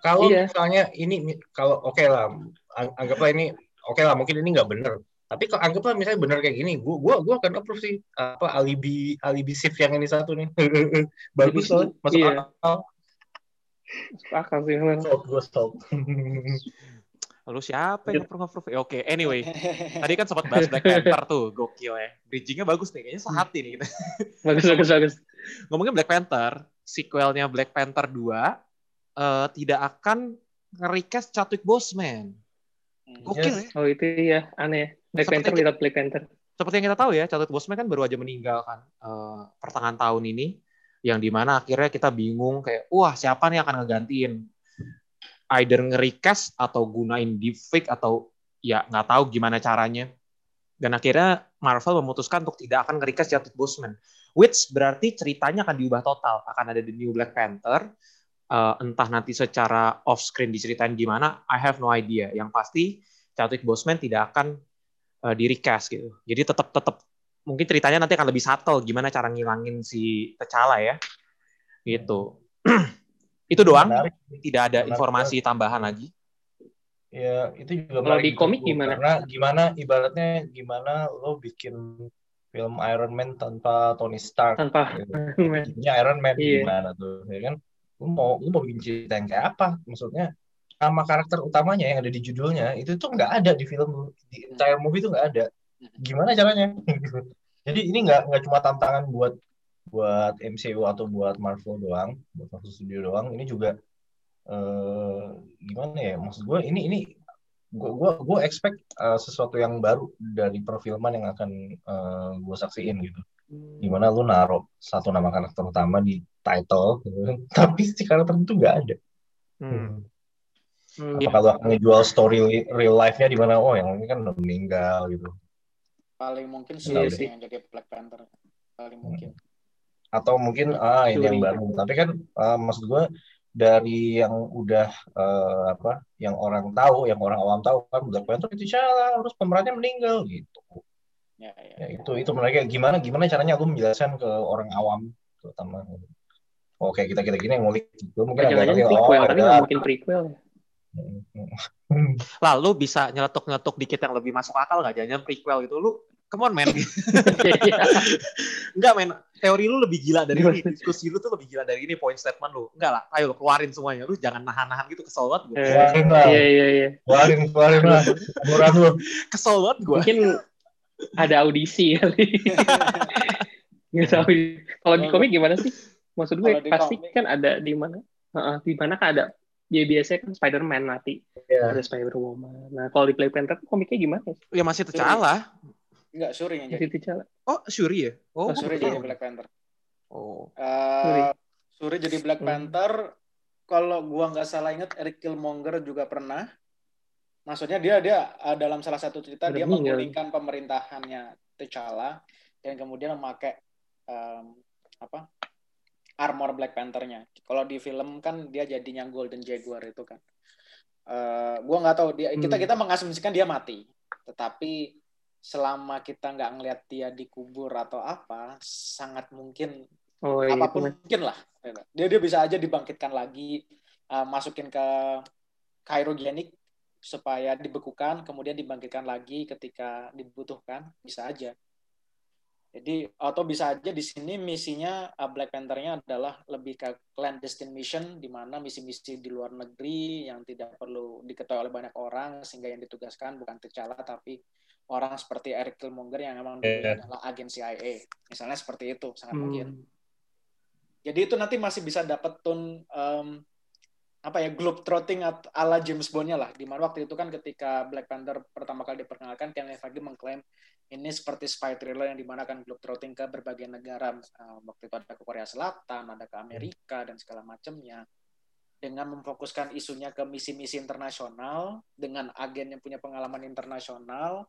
kalau Iya. misalnya ini, kalau oke lah, ang- anggaplah ini, oke lah, mungkin ini nggak bener. Tapi kalau anggaplah misalnya bener kayak gini, gue gue gue akan approve sih apa alibi alibi shift yang ini satu nih. Bagus loh, masuk iya. akal. Masuk akal sih. Sold, gue sold. Lalu siapa yang nge-approve? Ya, Oke, anyway. Tadi kan sempat bahas Black Panther tuh, gokil ya. Bridging-nya bagus nih, kayaknya sehati nih kita. Bagus bagus bagus. Ngomongin Black Panther, sequelnya Black Panther 2 eh, tidak akan nge-recast Chadwick Boseman. Hmm. Gokil ya. Oh itu ya aneh. Black Seperti Panther lihat Black Panther. Seperti yang kita tahu ya, Chadwick Boseman kan baru aja meninggal kan eh, pertengahan tahun ini. Yang di mana akhirnya kita bingung kayak, wah siapa nih yang akan ngegantiin? Either nge-recast atau gunain deepfake atau ya nggak tahu gimana caranya. Dan akhirnya Marvel memutuskan untuk tidak akan nge-recast Chadwick Boseman. Which berarti ceritanya akan diubah total. Akan ada The New Black Panther. Eh, entah nanti secara off-screen diceritain gimana, I have no idea. Yang pasti Chadwick Boseman tidak akan uh, di recast gitu. Jadi tetap tetap mungkin ceritanya nanti akan lebih subtle gimana cara ngilangin si T'Challa ya. Gitu. itu doang. Menarik. Tidak ada Menarik. informasi tambahan lagi. Ya, itu juga Kalau di komik gimana? Karena gimana ibaratnya gimana lo bikin film Iron Man tanpa Tony Stark. Tanpa gitu. Iron Man iya. gimana tuh, ya kan? Lo mau lo mau bikin cerita yang kayak apa? Maksudnya sama karakter utamanya yang ada di judulnya itu tuh nggak ada di film di entire movie itu nggak ada gimana caranya jadi ini nggak nggak cuma tantangan buat buat MCU atau buat Marvel doang buat Marvel Studio doang ini juga eh, gimana ya maksud gue ini ini gue gue gue expect uh, sesuatu yang baru dari perfilman yang akan uh, eh, gue saksiin gitu gimana lu naruh satu nama karakter utama di title gitu. tapi si karakter itu nggak ada hmm. Hmm, Apa kalau akan ngejual story real life-nya di mana? Oh, yang ini kan udah meninggal gitu. Paling mungkin sih yang jadi Black Panther. Paling hmm. Atau mungkin ah ini yang baru. Tapi kan uh, maksud gue dari yang udah uh, apa, yang orang tahu, yang orang awam tahu kan Black Panther itu salah, harus pemerannya meninggal gitu. Ya, ya, ya, itu itu mereka gimana gimana caranya lu menjelaskan ke orang awam terutama oke oh, kita kita gini yang ngulik gitu mungkin agak prequel, oh, tapi nggak mungkin prequel ya. Lalu bisa nyeletuk-nyeletuk dikit yang lebih masuk akal nggak? Jangan prequel gitu. Lu, come on, man. Enggak, men. Teori lu lebih gila dari ini. Diskusi lu tuh lebih gila dari ini point statement lu. Enggak lah. Ayo lu keluarin semuanya. Lu jangan nahan-nahan gitu. Kesel banget gue. Keluarin lah. Iya, iya, iya. Keluarin, keluarin lah. Murah lu. Kesel banget gue. Mungkin ada audisi kali. Nggak tahu. Kalau di komik gimana sih? Maksud gue pasti kan ada di mana? Uh, di mana kan ada ya biasanya kan Spider-Man mati. Yeah. Ada Spider-Woman. Nah, kalau di Black Panther komiknya gimana? Ya masih T'Challa. Enggak, Shuri yang jadi. T'Challa. Oh, Shuri ya? Oh, oh Shuri jadi Black Panther. Oh. Uh, Shuri jadi Black hmm. Panther. Kalau gua nggak salah ingat Eric Killmonger juga pernah. Maksudnya dia dia uh, dalam salah satu cerita Udah dia menggulingkan pemerintahannya T'Challa dan kemudian memakai um, apa armor Black Panther-nya. Kalau di film kan dia jadinya Golden Jaguar itu kan. Uh, gua nggak tahu dia kita hmm. kita mengasumsikan dia mati. Tetapi selama kita nggak ngelihat dia dikubur atau apa, sangat mungkin oh, iya, apa pun mungkin lah. Dia dia bisa aja dibangkitkan lagi, uh, masukin ke cryogenik supaya dibekukan, kemudian dibangkitkan lagi ketika dibutuhkan, bisa aja. Jadi atau bisa aja di sini misinya uh, Black Panther-nya adalah lebih ke clandestine mission di mana misi-misi di luar negeri yang tidak perlu diketahui oleh banyak orang sehingga yang ditugaskan bukan T'Challa tapi orang seperti Eric Killmonger yang memang yeah. adalah agen CIA. Misalnya seperti itu sangat hmm. mungkin. Jadi itu nanti masih bisa dapat tone um, apa ya globe trotting ala James Bond-nya lah. Di mana waktu itu kan ketika Black Panther pertama kali diperkenalkan Kevin Feige mengklaim ini seperti spy thriller yang di mana kan globetrotting ke berbagai negara. Uh, waktu itu ada ke Korea Selatan ada ke Amerika dan segala macamnya. Dengan memfokuskan isunya ke misi-misi internasional dengan agen yang punya pengalaman internasional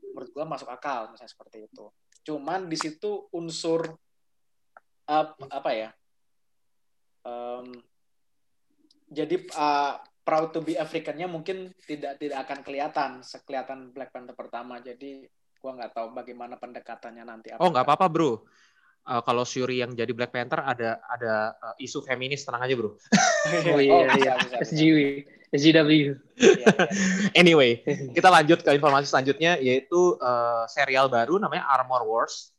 menurut gua masuk akal misalnya seperti itu. Cuman di situ unsur uh, apa ya um, jadi uh, proud to be African-nya mungkin tidak tidak akan kelihatan sekelihatan Black Panther pertama jadi Gua nggak tahu bagaimana pendekatannya nanti. Oh nggak apa-apa bro. Uh, kalau Shuri yang jadi Black Panther ada ada uh, isu feminis tenang aja bro. oh iya oh, iya. SJW, SJW. Iya, iya. anyway, kita lanjut ke informasi selanjutnya yaitu uh, serial baru namanya Armor Wars.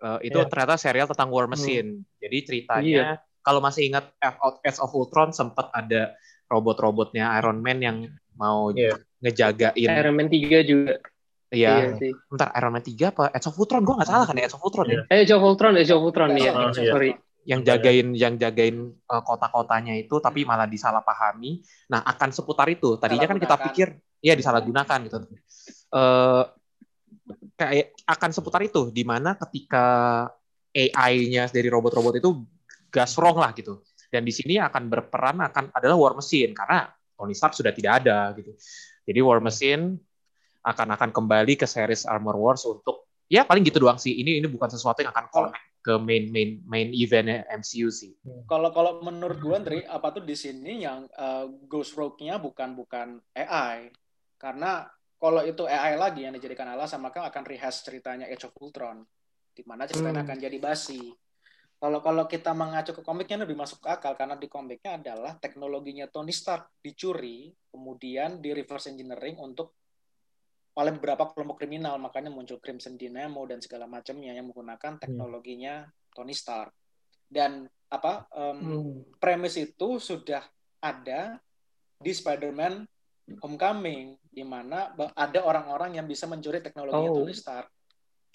Uh, itu yeah. ternyata serial tentang War. Machine. Hmm. Jadi ceritanya yeah. Kalau masih ingat Age of Ultron sempat ada robot-robotnya Iron Man yang mau yeah. ngejagain. Iron Man 3 juga. Iya. iya sih. Bentar, Iron Man 3 apa? Age of Ultron? Gue gak salah kan ya Age of Ultron ya? Eh, Age of Ultron, Age of Ultron, iya. Oh, Sorry. Yang jagain, yang jagain uh, kota-kotanya itu, tapi malah disalahpahami. Nah, akan seputar itu. Tadinya kan kita pikir, iya disalahgunakan gitu. Uh, kayak akan seputar itu, di mana ketika AI-nya dari robot-robot itu gas wrong lah gitu. Dan di sini akan berperan akan adalah War Machine karena Tony Stark sudah tidak ada gitu. Jadi War Machine akan akan kembali ke series Armor Wars untuk ya paling gitu doang sih. Ini ini bukan sesuatu yang akan connect ke main main main eventnya MCU sih. Kalau kalau menurut gue Andri, apa tuh di sini yang uh, Ghost Rogue-nya bukan bukan AI karena kalau itu AI lagi yang dijadikan alasan maka akan rehash ceritanya Age of Ultron di mana ceritanya Hmm. akan jadi basi. Kalau kalau kita mengacu ke komiknya lebih masuk akal karena di komiknya adalah teknologinya Tony Stark dicuri kemudian di reverse engineering untuk oleh beberapa kelompok kriminal makanya muncul Crimson Dynamo dan segala macamnya yang menggunakan teknologinya Tony Stark dan apa em, Hmm. premis itu sudah ada di Spider-Man Homecoming di mana ada orang-orang yang bisa mencuri teknologi Oh. Tony Stark.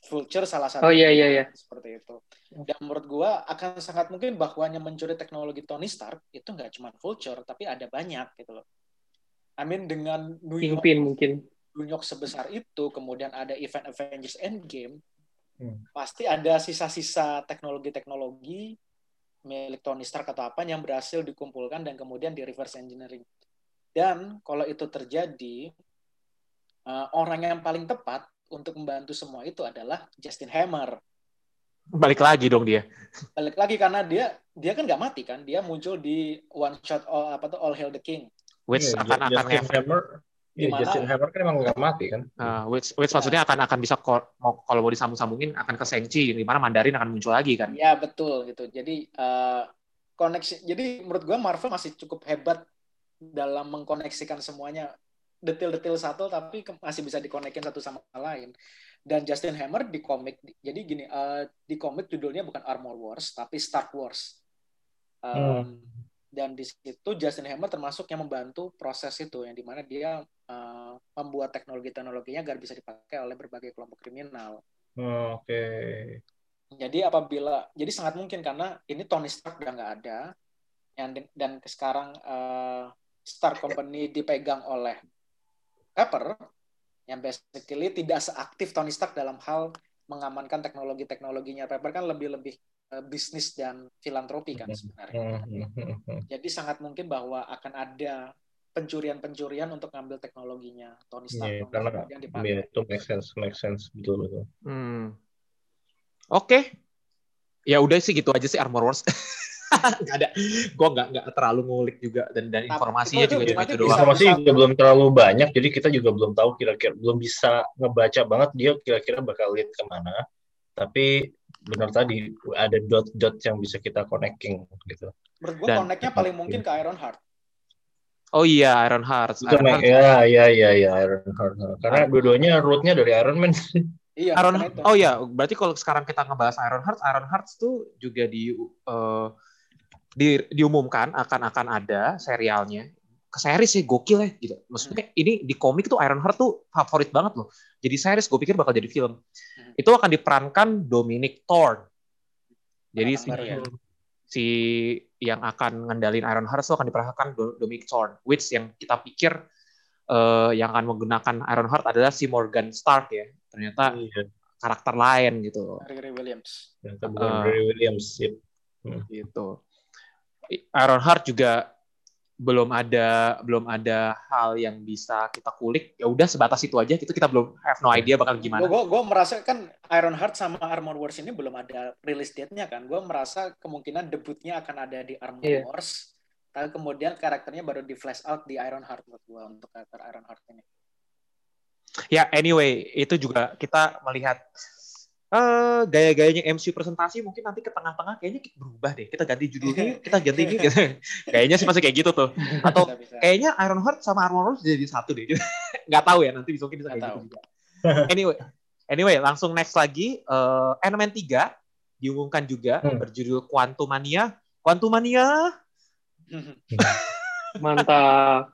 Vulture salah satu Oh iya iya iya. seperti itu. Dan menurut gua akan sangat mungkin bahwa yang mencuri teknologi Tony Stark itu nggak cuma Vulture tapi ada banyak gitu loh. I mean dengan New York, Kingpin mungkin. New York sebesar itu kemudian ada event Avengers Endgame Hmm. pasti ada sisa-sisa teknologi-teknologi milik Tony Stark atau apa yang berhasil dikumpulkan dan kemudian di reverse engineering. Dan kalau itu terjadi, eh, orang yang paling tepat untuk membantu semua itu adalah Justin Hammer. Balik lagi dong dia. Balik lagi karena dia dia kan nggak mati kan, dia muncul di one shot all, apa tuh All Hail the King. Which Iya, akan akan Justin. Hammer, iya, Gimana? Justin Hammer kan emang nggak mati kan? Uh, which, which maksudnya akan akan bisa mau kalau mau disambung-sambungin akan ke Shang-Chi di mana Mandarin akan muncul lagi kan. Ya betul gitu. Jadi eh, koneksi. Jadi menurut gua Marvel masih cukup hebat dalam mengkoneksikan semuanya detail-detail satu tapi masih bisa dikonekin satu sama lain. Dan Justin Hammer di komik, jadi gini, eh, di komik judulnya bukan Armor Wars tapi Stark Wars. Um, Dan di situ Justin Hammer termasuk yang membantu proses itu, yang di mana dia eh, membuat teknologi-teknologinya agar bisa dipakai oleh berbagai kelompok kriminal. Oh, Oke. Jadi apabila jadi sangat mungkin karena ini Tony Stark udah nggak ada yang dan sekarang eh, Stark Company dipegang oleh Pepper yang basically tidak seaktif Tony Stark dalam hal mengamankan teknologi-teknologinya Pepper kan lebih-lebih eh, bisnis dan filantropi kan sebenarnya. Hmm, hmm, hmm. Jadi sangat mungkin bahwa akan ada pencurian-pencurian untuk ngambil teknologinya Tony Stark untuk karena kemudian dipakai. iya, itu make sense, make sense betul betul. Hmm. Oke. Ya udah sih gitu aja sih Armor Wars. Nggak ada. Gue nggak nggak terlalu ngulik juga dan dan informasinya juga cuma itu doang. Informasi juga belum terlalu banyak, jadi kita juga belum tahu kira-kira belum bisa ngebaca banget dia kira-kira bakal lead ke mana. Tapi benar tadi ada dot-dot yang bisa kita connecting gitu. Menurut gue connect-nya paling mungkin ke Iron Heart. Oh iya Iron Heart. Iron Heart. ya ya ya ya Iron Heart. Karena dua-duanya root-nya dari Iron Man. Iya, Iron. Oh ya, berarti kalau sekarang kita ngebahas Iron Heart, Iron Heart tuh juga di eh, di diumumkan akan akan ada serialnya. Ke series sih gokil ya gitu. Maksudnya ini di komik tuh Iron Heart tuh favorit banget loh. Jadi series gue pikir bakal jadi film. Hmm. Itu akan diperankan Dominic Thorne. Jadi si, ya. si yang akan ngendalin Iron Heart itu akan diperankan Do- Dominic Thorne. Which yang kita pikir eh, yang akan menggunakan Iron Heart adalah si Morgan Stark ya. Ternyata Iya, karakter lain gitu. Riri Williams. ternyata bukan Uh, Williams. Yep. gitu. Iron Heart juga belum ada belum ada hal yang bisa kita kulik. Ya udah sebatas itu aja. Itu kita belum have no idea bakal gimana. Gue gue merasa kan Iron Heart sama Armor Wars ini belum ada release date-nya kan. Gue merasa kemungkinan debutnya akan ada di Armor Iya. Wars. Tapi kemudian karakternya baru di flash out di Iron Heart buat gue untuk karakter Iron Heart ini. Ya anyway, itu juga kita melihat eh gaya-gayanya MCU presentasi mungkin nanti ke tengah-tengah kayaknya kita berubah deh. Kita ganti judulnya, kita ganti ini. Gitu. Kayaknya sih masih kayak gitu tuh. Atau Bisa, bisa. kayaknya Iron Heart sama Armor Wars jadi satu deh. Nggak tahu ya nanti bisa mungkin bisa Nggak kayak tahu. gitu juga. Anyway, anyway langsung next lagi eh Ant-Man 3 diumumkan juga Hmm. berjudul Quantumania. Quantumania Mantap.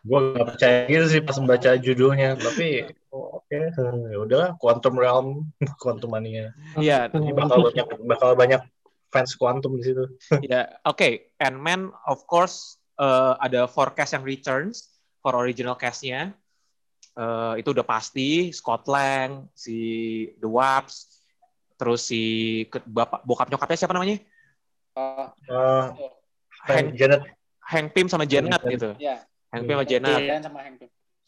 Gue gak percaya gitu sih pas membaca judulnya, tapi oh, oke, ya udahlah Quantum Realm, Quantum Mania. Iya, Ini bakal banyak bakal banyak fans Quantum di situ. ya oke. Ant-Man of course eh, ada forecast yang returns for original cast-nya. Eh, itu udah pasti Scott Lang, si The Wasp, terus si ke- bapak bokap nyokapnya siapa namanya? Oh, Uh, Hank, Janet, Hank Pym sama Janet Janet. gitu. ya. Hank Pym sama Janet. Dan sama.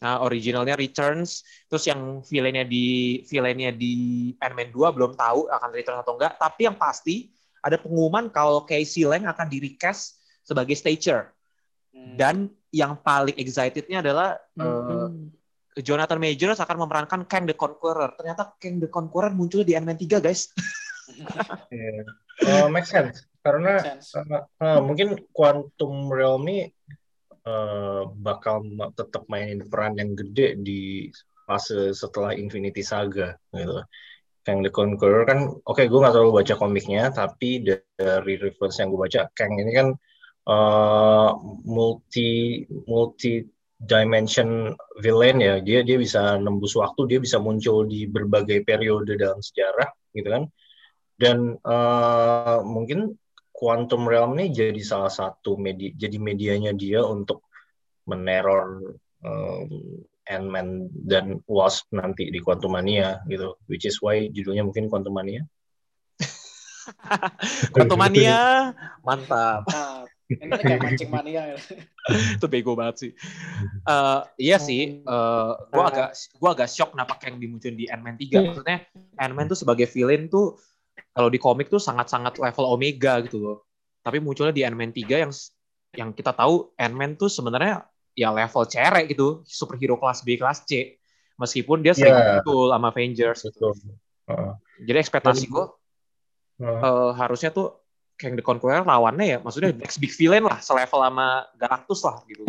Nah, originalnya Returns, terus yang villainnya di villainnya di Ant-Man 2 belum tahu akan return atau enggak, tapi yang pasti ada pengumuman kalau Casey Lang akan di recast sebagai Stature. Hmm. Dan yang paling excitednya adalah eh, Hmm. Jonathan Majors akan memerankan Kang the Conqueror. Ternyata Kang the Conqueror muncul di Ant-Man 3, guys. yeah. uh, make sense. Karena make sense. Uh, uh, mungkin Quantum Realm ini uh, bakal tetap mainin peran yang gede di fase setelah Infinity Saga gitu. Kang the Conqueror kan, oke okay, gue gak terlalu baca komiknya, tapi dari reference yang gue baca, Kang ini kan uh, multi multi dimension villain ya dia dia bisa nembus waktu dia bisa muncul di berbagai periode dalam sejarah gitu kan dan uh, mungkin quantum realm ini jadi salah satu media jadi medianya dia untuk meneror um, Ant-Man dan Wasp nanti di Quantumania gitu which is why judulnya mungkin Quantumania Quantumania mantap ini kayak mancing mania ya. itu bego banget sih. Uh, iya sih, uh, gua agak gua agak shock kenapa Kang dimunculin di Ant-Man 3. Hmm. Maksudnya Ant-Man tuh sebagai villain tuh kalau di komik tuh sangat-sangat level omega gitu loh. Tapi munculnya di Ant-Man 3 yang yang kita tahu Ant-Man tuh sebenarnya ya level cerek gitu, superhero kelas B, kelas C. Meskipun dia sering yeah. muncul sama Avengers gitu. Uh. Jadi ekspektasi gue uh. uh, harusnya tuh Kang the Conqueror lawannya ya maksudnya next big villain lah selevel sama Galactus lah gitu.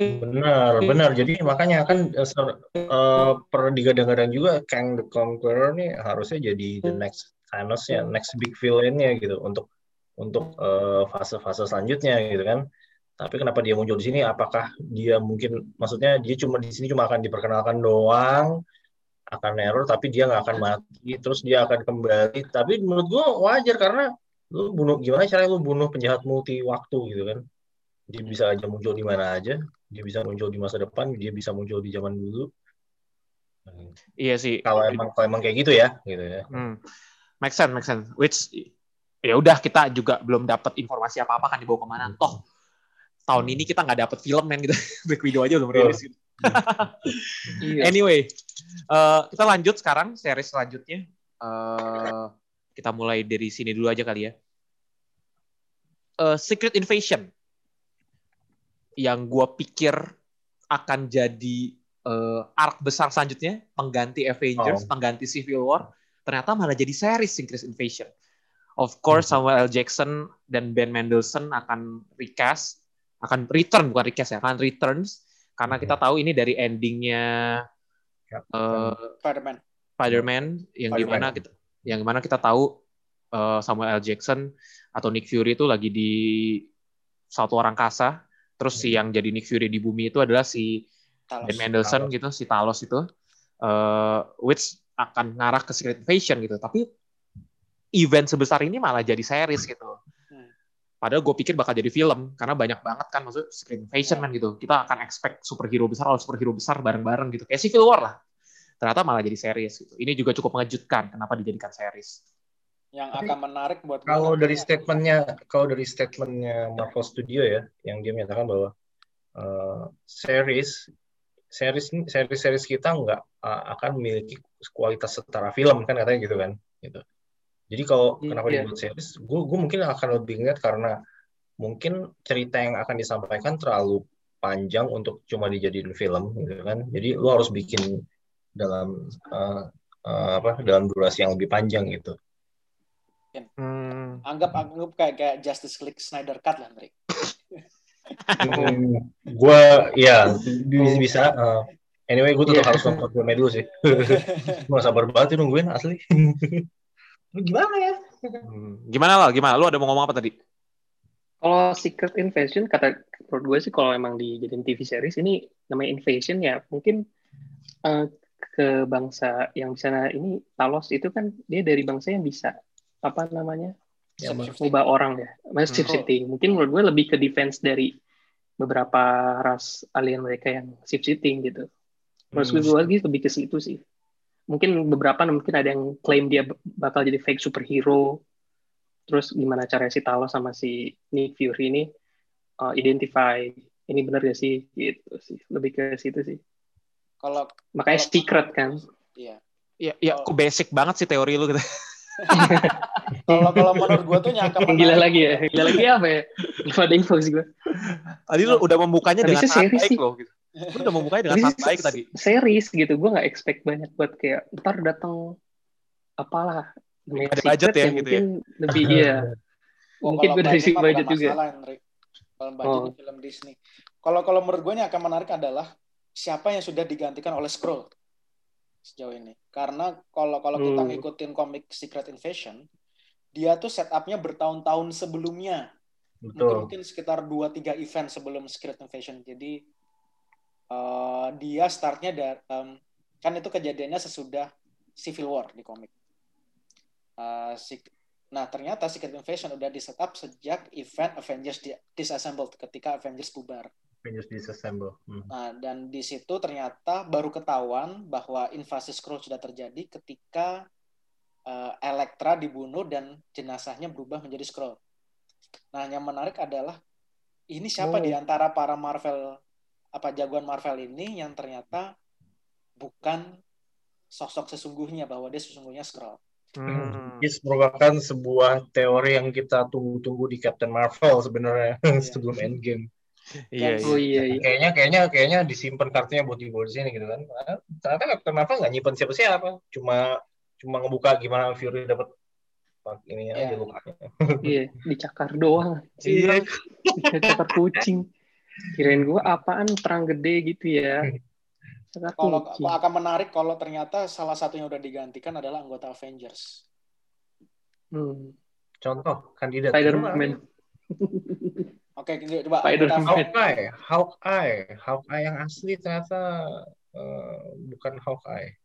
Benar, benar. Jadi makanya kan uh, pernah digadang-gadang juga Kang the Conqueror nih harusnya jadi the next Thanos ya, next big villain-nya gitu untuk untuk uh, fase-fase selanjutnya gitu kan. Tapi kenapa dia muncul di sini? Apakah dia mungkin maksudnya dia cuma di sini cuma akan diperkenalkan doang, akan error tapi dia nggak akan mati, terus dia akan kembali. Tapi menurut gua wajar karena lu bunuh gimana caranya lu bunuh penjahat multi waktu gitu kan dia bisa aja muncul di mana aja dia bisa muncul di masa depan dia bisa muncul di zaman dulu iya sih kalau emang kalau emang kayak gitu ya gitu ya hmm. Make sense make sense which ya udah kita juga belum dapat informasi apa apa kan dibawa ke mana hmm. toh tahun ini kita nggak dapat film men gitu Black Widow aja belum rilis gitu. Iya. anyway uh, kita lanjut sekarang series selanjutnya uh, kita mulai dari sini dulu aja kali ya. Uh, Secret Invasion yang gue pikir akan jadi uh, arc besar selanjutnya, pengganti Avengers, oh. pengganti Civil War, ternyata malah jadi series Secret Invasion. Of course hmm. Samuel L. Jackson dan Ben Mendelsohn akan recast, akan return bukan recast ya, akan returns karena kita hmm. tahu ini dari endingnya uh, Spider-Man. Spider-Man yang Spider di mana kita yang mana kita tahu uh, Samuel L. Jackson atau Nick Fury itu lagi di satu orang kasa, terus si hmm. yang jadi Nick Fury di bumi itu adalah si Talos. Ben Mendelsohn Talos. gitu, si Talos itu, uh, which akan ngarah ke Secret Invasion gitu. Tapi event sebesar ini malah jadi series gitu. Hmm. Padahal gue pikir bakal jadi film karena banyak banget kan maksud Secret Invasion kan gitu. Kita akan expect superhero besar, all superhero besar bareng-bareng gitu. Kayak Civil War lah ternyata malah jadi series gitu. Ini juga cukup mengejutkan kenapa dijadikan series. Yang akan menarik buat kalau dari statementnya kalau dari statementnya Marvel Studio ya, yang dia menyatakan bahwa uh, series series series series kita nggak uh, akan memiliki kualitas setara film kan katanya gitu kan gitu. Jadi kalau hmm, kenapa yeah. dibuat series, gue gue mungkin akan lebih ngeliat karena mungkin cerita yang akan disampaikan terlalu panjang untuk cuma dijadiin film gitu kan. Jadi lu harus bikin dalam uh, uh, apa dalam durasi yang lebih panjang gitu. Hmm. Anggap anggap kayak kayak Justice League Snyder Cut lah, Rick. hmm, gue ya bisa, bisa uh, anyway gue tetap yeah. harus nonton filmnya dulu sih. Gue sabar banget nungguin asli. Lu gimana ya? Hmm. gimana lah gimana? Lu ada mau ngomong apa tadi? Kalau Secret Invasion kata menurut gue sih kalau emang dijadiin TV series ini namanya Invasion ya. Mungkin uh, ke bangsa yang bisa nah ini Talos itu kan dia dari bangsa yang bisa apa namanya ya, mengubah orang ya mas hmm. shifting mungkin menurut gue lebih ke defense dari beberapa ras alien mereka yang shift shifting gitu menurut hmm. gue lagi lebih ke situ sih mungkin beberapa mungkin ada yang klaim dia bakal jadi fake superhero terus gimana cara si Talos sama si Nick Fury ini uh, identify ini benar gak sih gitu sih lebih ke situ sih kalau makanya kalau, secret kan. Iya. Iya, ya, kok basic banget sih teori lu gitu. kalau kalau menurut gue tuh nyangka gila lagi ya gila lagi apa ya gila ada info sih gue tadi lu udah membukanya dengan sangat baik loh gitu Lu udah membukanya dengan sangat baik tadi. Series gitu, gue nggak expect banyak buat kayak ntar datang apalah ada budget ya, ya gitu ya. mungkin lebih iya Oh, mungkin gue dari budget segi mah budget juga. Kalau budget Oh. di film Disney. Kalau kalau menurut gue ini akan menarik adalah siapa yang sudah digantikan oleh Scroll sejauh ini. Karena kalau kalau kita Hmm. ngikutin komik Secret Invasion, dia tuh setupnya bertahun-tahun sebelumnya. Mungkin, Betul. mungkin sekitar 2-3 event sebelum Secret Invasion. Jadi eh, dia startnya dari kan itu kejadiannya sesudah Civil War di komik. Sec- nah ternyata Secret Invasion udah di setup sejak event Avengers di- Disassembled ketika Avengers bubar. Avengers Disassemble. Hmm. Nah, dan di situ ternyata baru ketahuan bahwa invasi Skrull sudah terjadi ketika eh, Elektra dibunuh dan jenazahnya berubah menjadi Skrull. Nah, yang menarik adalah ini siapa Oh. di antara para Marvel apa jagoan Marvel ini yang ternyata bukan sosok sesungguhnya bahwa dia sesungguhnya Skrull. Hmm. Ini merupakan sebuah teori yang kita tunggu-tunggu di Captain Marvel sebenarnya sebelum Endgame. Iya, oh iya. iya iya Kayaknya kayaknya kayaknya disimpan kartunya buat dibawa di sini gitu kan. Ternyata Captain Marvel nggak nyimpen siapa-siapa, cuma cuma ngebuka gimana Fury dapat ini aja Iya. lukanya. iya dicakar doang Iya. dicakar kucing kirain gue apaan perang gede gitu ya cakar Kalau kucing akan menarik kalau ternyata salah satu yang udah digantikan adalah anggota Avengers. hmm. Contoh kandidat Spider-Man Oke, coba Spider-Man. anggota- Hawkeye, Hawkeye, Hawkeye yang asli ternyata eh, bukan Hawkeye.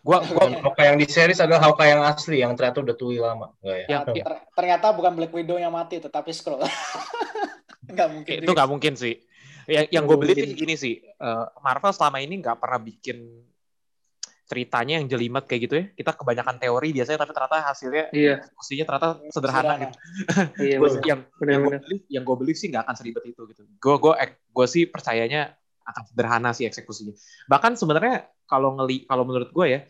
Gua gua Hawkeye yang di series adalah Hawkeye yang asli yang ternyata udah tui lama. Enggak ya? yang Nah, ter- ternyata bukan Black Widow yang mati, tetapi Skrull. Nggak mungkin. itu nggak mungkin sih. Yang yang gue beli mungkin. gini sih, eh, Marvel selama ini nggak pernah bikin ceritanya yang jelimet kayak gitu ya. Kita kebanyakan teori biasanya, tapi ternyata hasilnya iya diskusinya ternyata sederhana gitu. iya Gua bener. sih yang yang gue beli, yang gue beli sih nggak akan seribet itu gitu. Gue gue gue sih percayanya akan sederhana sih eksekusinya. Bahkan sebenarnya kalau ngeli kalau menurut gue ya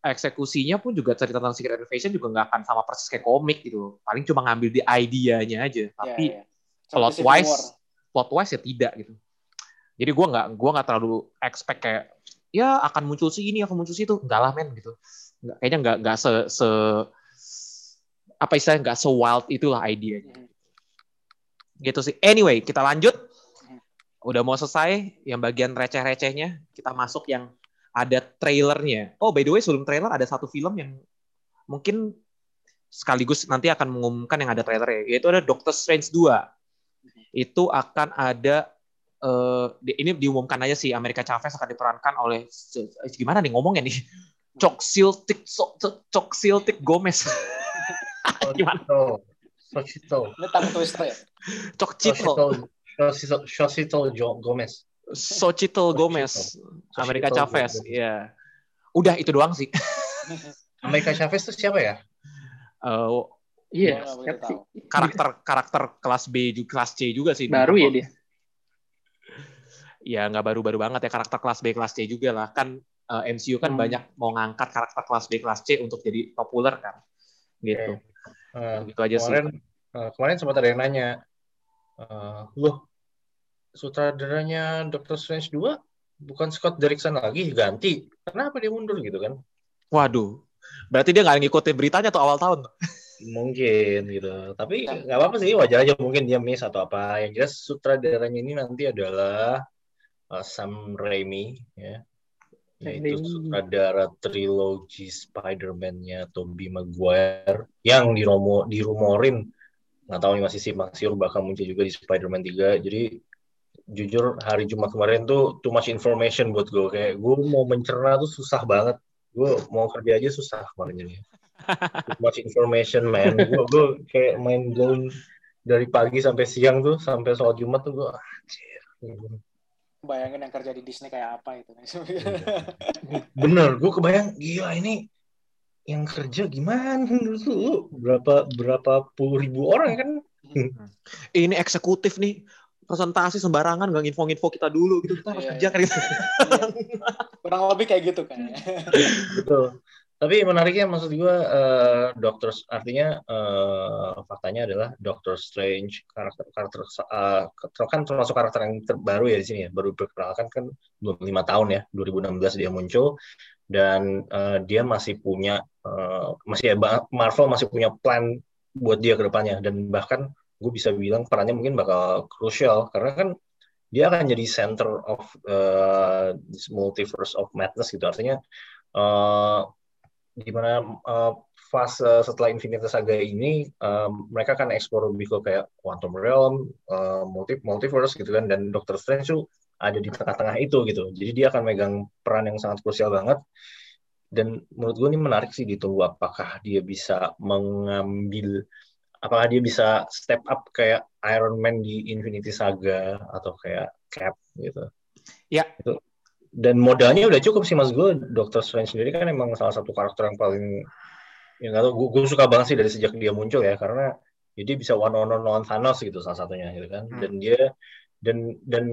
eksekusinya pun juga cerita tentang Secret Invasion juga nggak akan sama persis kayak komik gitu. Paling cuma ngambil di idenya aja. Tapi Ya, ya. plot wise plot wise ya tidak gitu. Jadi gue nggak gua nggak terlalu expect kayak ya akan muncul si ini akan muncul si itu enggak lah men gitu. Nggak, kayaknya nggak nggak se, se apa istilahnya nggak se wild itulah idenya. Gitu sih. Anyway kita lanjut. Udah mau selesai yang bagian receh-recehnya kita masuk yang ada trailernya. Oh by the way sebelum trailer ada satu film yang mungkin sekaligus nanti akan mengumumkan yang ada trailernya yaitu ada Doctor Strange 2 itu akan ada eh, di- ini diumumkan aja sih Amerika Chavez akan diperankan oleh eh, gimana nih ngomongnya nih? Coxiltic Coxiltic Gomez. Gimana? Twister ya. Coxito Jo- Gomez. Societal Gomez Amerika Chavez ya udah itu doang sih. Amerika Chavez itu siapa ya? Eh, iya. Tahu. karakter karakter kelas B juga kelas C juga sih. Baru ya dia ya nggak baru-baru banget ya karakter kelas B kelas C juga lah. Kan eh, MCU kan Hmm. banyak mau ngangkat karakter kelas B kelas C untuk jadi populer kan gitu. Eh, gitu aja sih. kemarin eh, kemarin sempat ada yang nanya, eh, loh sutradaranya Doctor Strange 2 bukan Scott Derrickson lagi? Ganti, kenapa dia mundur? Gitu kan? waduh. Berarti dia nggak ngikutin beritanya tuh awal tahun. Mungkin gitu, tapi nggak apa-apa sih wajar aja mungkin dia miss atau apa. Yang jelas sutradaranya ini nanti adalah eh, Sam Raimi ya. Yaitu Raimi. sutradara trilogi Spider-Man-nya Tobey Maguire yang diromo, dirumorin nggak tahu nih masih simpang siur bakal muncul juga di Spider-Man 3. Jadi jujur hari Jumat kemarin tuh too much information buat gue kayak gue mau mencerna tuh susah banget. Gue mau kerja aja susah kemarin jadi. Too much information man. Gue gue kayak main blown dari pagi sampai siang tuh sampai soal Jumat tuh gue anjir. Bayangin yang kerja di Disney kayak apa itu. Bener, gue kebayang gila ini yang kerja gimana dulu berapa berapa puluh ribu orang kan ini eksekutif nih presentasi sembarangan nggak info-info kita dulu gitu kita harus Iya, kerja iya. kan gitu. Iya. Kurang lebih kayak gitu kan. betul Tapi menariknya maksud gue uh, Doctor artinya uh, faktanya adalah Doctor Strange karakter karakter uh, kan termasuk karakter yang terbaru ya di sini ya baru diperkenalkan kan belum lima tahun ya 2016 dia muncul. Dan uh, dia masih punya uh, masih ya Marvel masih punya plan buat dia ke depannya. Dan bahkan gue bisa bilang perannya mungkin bakal krusial karena kan dia akan jadi center of uh, this multiverse of madness gitu. Artinya uh, di mana uh, fase setelah Infinity Saga ini um, mereka akan explore lebih ke kayak Quantum Realm, uh, multi multiverse gitu kan dan Doctor Strange tuh ada di tengah-tengah itu gitu. Jadi dia akan megang peran yang sangat krusial banget. Dan menurut gue ini menarik sih ditunggu apakah dia bisa mengambil apakah dia bisa step up kayak Iron Man di Infinity Saga atau kayak Cap gitu. Ya. Itu dan modalnya udah cukup sih mas gue Doctor Strange sendiri kan emang salah satu karakter yang paling yang gak tau gue, gue suka banget sih dari sejak dia muncul ya karena jadi ya bisa one on one lawan Thanos gitu salah satunya gitu kan hmm. dan dia dan dan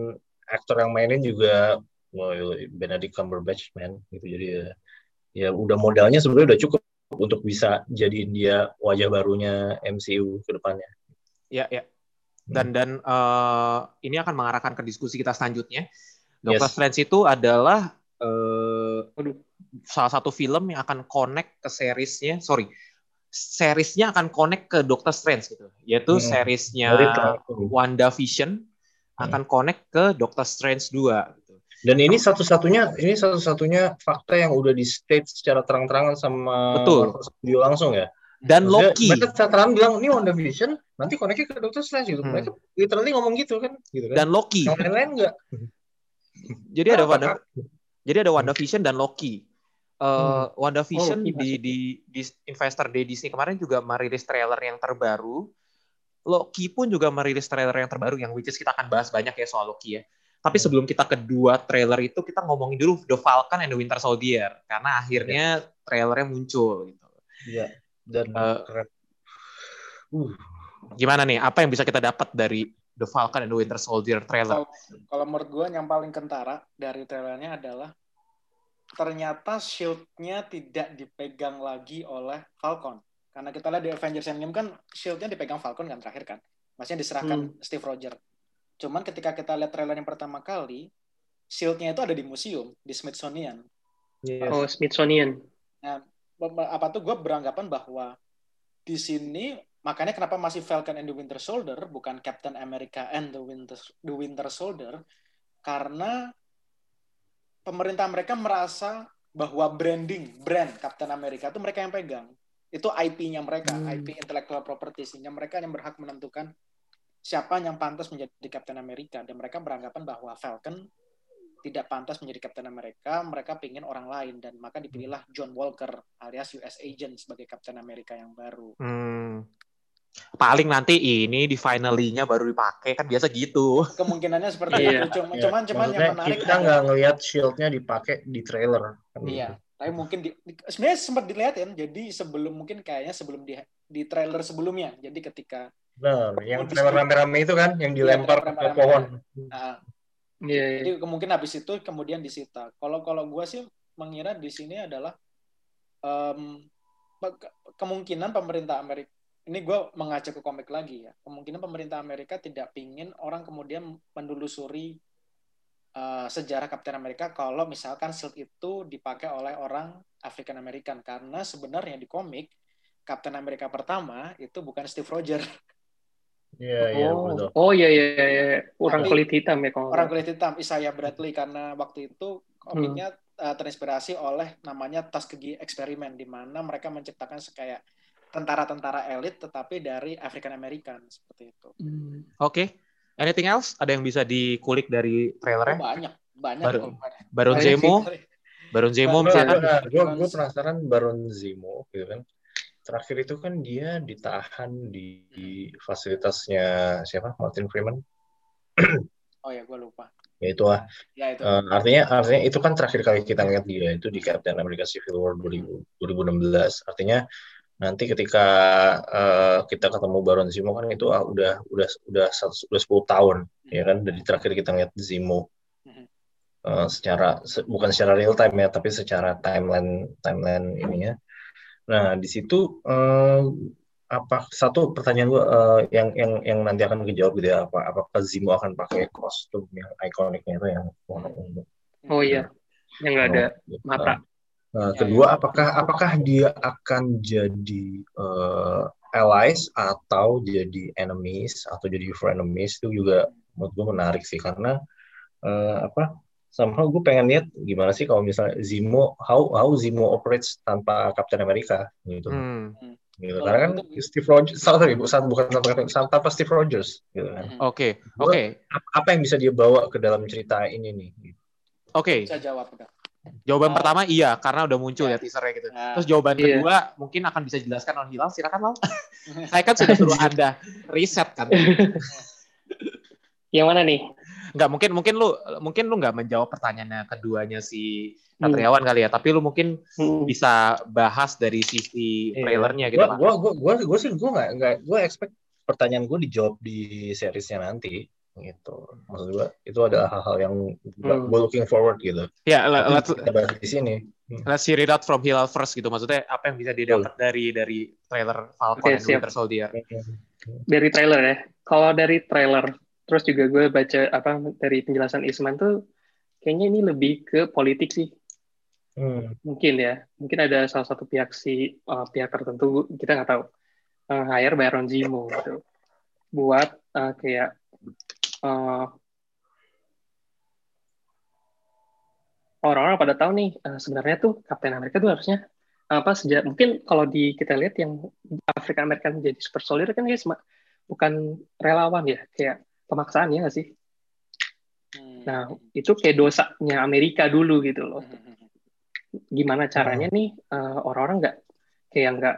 aktor yang mainin juga well, Benedict Cumberbatch man gitu jadi ya, ya udah modalnya sebenarnya udah cukup untuk bisa jadiin dia wajah barunya MCU ke depannya. Ya ya. Dan hmm. dan uh, ini akan mengarahkan ke diskusi kita selanjutnya Doctor yes. Strange itu adalah uh, salah satu film yang akan connect ke seriesnya, sorry, seriesnya akan connect ke Doctor Strange gitu, yaitu hmm. seriesnya Wanda Vision hmm. akan connect ke Doctor Strange 2 gitu. Dan ini satu-satunya ini satu-satunya fakta yang udah di state secara terang-terangan sama Betul. studio langsung ya. Dan Maksudnya, Loki. Mereka secara terang bilang ini Wanda Vision, nanti connect ke Doctor Strange gitu. Hmm. Mereka literally ngomong gitu kan, gitu kan. Dan Loki. Yang lain-lain enggak. Jadi ada Wanda, jadi ada Wanda Vision dan Loki. Uh, hmm. Wanda Vision oh, di, di di Investor Day Disney kemarin juga merilis trailer yang terbaru. Loki pun juga merilis trailer yang terbaru yang which is kita akan bahas banyak ya soal Loki ya. Tapi sebelum kita kedua trailer itu kita ngomongin dulu The Falcon and the Winter Soldier karena akhirnya yeah. trailernya muncul gitu. Iya. Dan uh, uh. Gimana nih? Apa yang bisa kita dapat dari The Falcon and the Winter Soldier trailer? Kalau, menurut gue yang paling kentara dari trailernya adalah ternyata shieldnya tidak dipegang lagi oleh Falcon. Karena kita lihat di Avengers Endgame kan shieldnya dipegang Falcon kan terakhir kan. Maksudnya diserahkan hmm. Steve Rogers. Cuman ketika kita lihat trailer yang pertama kali, shieldnya itu ada di museum, di Smithsonian. Yes. Oh, Smithsonian. Nah, apa tuh gue beranggapan bahwa di sini Makanya kenapa masih Falcon and the Winter Soldier bukan Captain America and the Winter the Winter Soldier karena pemerintah mereka merasa bahwa branding brand Captain America itu mereka yang pegang. Itu IP-nya mereka, hmm. IP intellectual property sehingga mereka yang berhak menentukan siapa yang pantas menjadi Captain America dan mereka beranggapan bahwa Falcon tidak pantas menjadi Captain America, mereka ingin orang lain dan maka dipilihlah John Walker alias US Agent sebagai Captain America yang baru. Hmm paling nanti ini di finalinya baru dipakai kan biasa gitu kemungkinannya seperti iya. itu cuman iya. cuman cuman yang menarik kita nggak ngelihat shieldnya dipakai di trailer kan iya gitu. tapi mungkin di, di sebenarnya sempat dilihatin jadi sebelum mungkin kayaknya sebelum di di trailer sebelumnya jadi ketika nah yang trailer rame-rame itu kan yang iya, dilempar iya, ke pohon nah, yeah, jadi kemungkinan habis itu kemudian disita kalau kalau gue sih mengira di sini adalah um, kemungkinan pemerintah Amerika ini gue mengacu ke komik lagi ya. Kemungkinan pemerintah Amerika tidak ingin orang kemudian menelusuri uh, sejarah Kapten Amerika kalau misalkan Shield itu dipakai oleh orang African American karena sebenarnya di komik Kapten Amerika pertama itu bukan Steve Rogers. Iya, iya, oh, betul. Oh, iya, iya, iya. Orang Tapi, kulit hitam ya. Kalau orang kulit hitam, Isaiah Bradley. Karena waktu itu komiknya hmm. uh, terinspirasi oleh namanya Tuskegee Experiment, di mana mereka menciptakan kayak tentara-tentara elit tetapi dari African American seperti itu. Hmm. Oke. Okay. Anything else? Ada yang bisa dikulik dari trailernya? Oh, banyak, banyak. Bar Baron Zemo. Baron Zemo misalkan. Gue gue penasaran Baron Zemo gitu kan. Terakhir itu kan dia ditahan di, di fasilitasnya siapa? Martin Freeman. oh ya, gue lupa. Ya itu lah. Ya, itu. Uh, artinya artinya itu kan terakhir kali kita lihat dia itu di Captain America Civil War 2000, 2016. Artinya nanti ketika uh, kita ketemu Baron Zemo kan itu uh, udah udah udah udah 10 tahun ya kan? Dari terakhir kita lihat Zemo. Uh, secara se, bukan secara real time ya tapi secara timeline timeline ininya. Nah di situ uh, apa satu pertanyaan gue uh, yang yang yang nanti akan dijawab gitu ya apa apakah Zimo akan pakai kostum yang ikoniknya itu yang warna ungu? Oh iya yang nggak ada oh, mata uh, kedua apakah apakah dia akan jadi uh, allies atau jadi enemies atau jadi frenemies itu juga menurut gue menarik sih karena uh, apa somehow gue pengen lihat gimana sih kalau misalnya Zimo how how Zimo operates tanpa Captain America gitu. Hmm. hmm gitu. Karena kan Steve Rogers, sorry, bukan bukan tanpa, tanpa Steve Rogers, gitu kan. Oke, okay. oke. Okay. Apa yang bisa dia bawa ke dalam cerita ini nih? Oke. Okay. Bisa jawab enggak? Jawaban uh, pertama iya, karena udah muncul ya, ya teasernya gitu. Uh, Terus jawaban iya. kedua mungkin akan bisa jelaskan oleh Hilal, silakan Lal. Saya kan sudah suruh Anda riset kan. yang mana nih? Enggak, mungkin mungkin lu mungkin lu nggak menjawab pertanyaannya keduanya si Satriawan hmm. kali ya, tapi lu mungkin hmm. bisa bahas dari sisi iya. trailernya gitu. Gua, gua, gua, gua, sih gua nggak nggak gua expect pertanyaan gue dijawab di seriesnya nanti gitu. Maksud gue itu adalah hal-hal yang hmm. gue looking forward gitu. Ya, yeah, let's kita bahas di sini. Hmm. Let's hear it out from Hilal first gitu. Maksudnya apa yang bisa didapat dari dari trailer Falcon okay, and Winter Soldier? Dari trailer ya. Kalau dari trailer, terus juga gue baca apa dari penjelasan Isman tuh kayaknya ini lebih ke politik sih Hmm. Mungkin ya, mungkin ada salah satu pihak si uh, pihak tertentu kita nggak tahu uh, hire Baron Zemo gitu buat uh, kayak uh, orang-orang pada tahu nih uh, sebenarnya tuh Captain America tuh harusnya apa sejak mungkin kalau di kita lihat yang Afrika American jadi super soldier kan guys bukan relawan ya kayak pemaksaan ya nggak sih? Hmm. Nah itu kayak dosanya Amerika dulu gitu loh. Hmm, hmm, gimana caranya nih uh, orang-orang nggak kayak nggak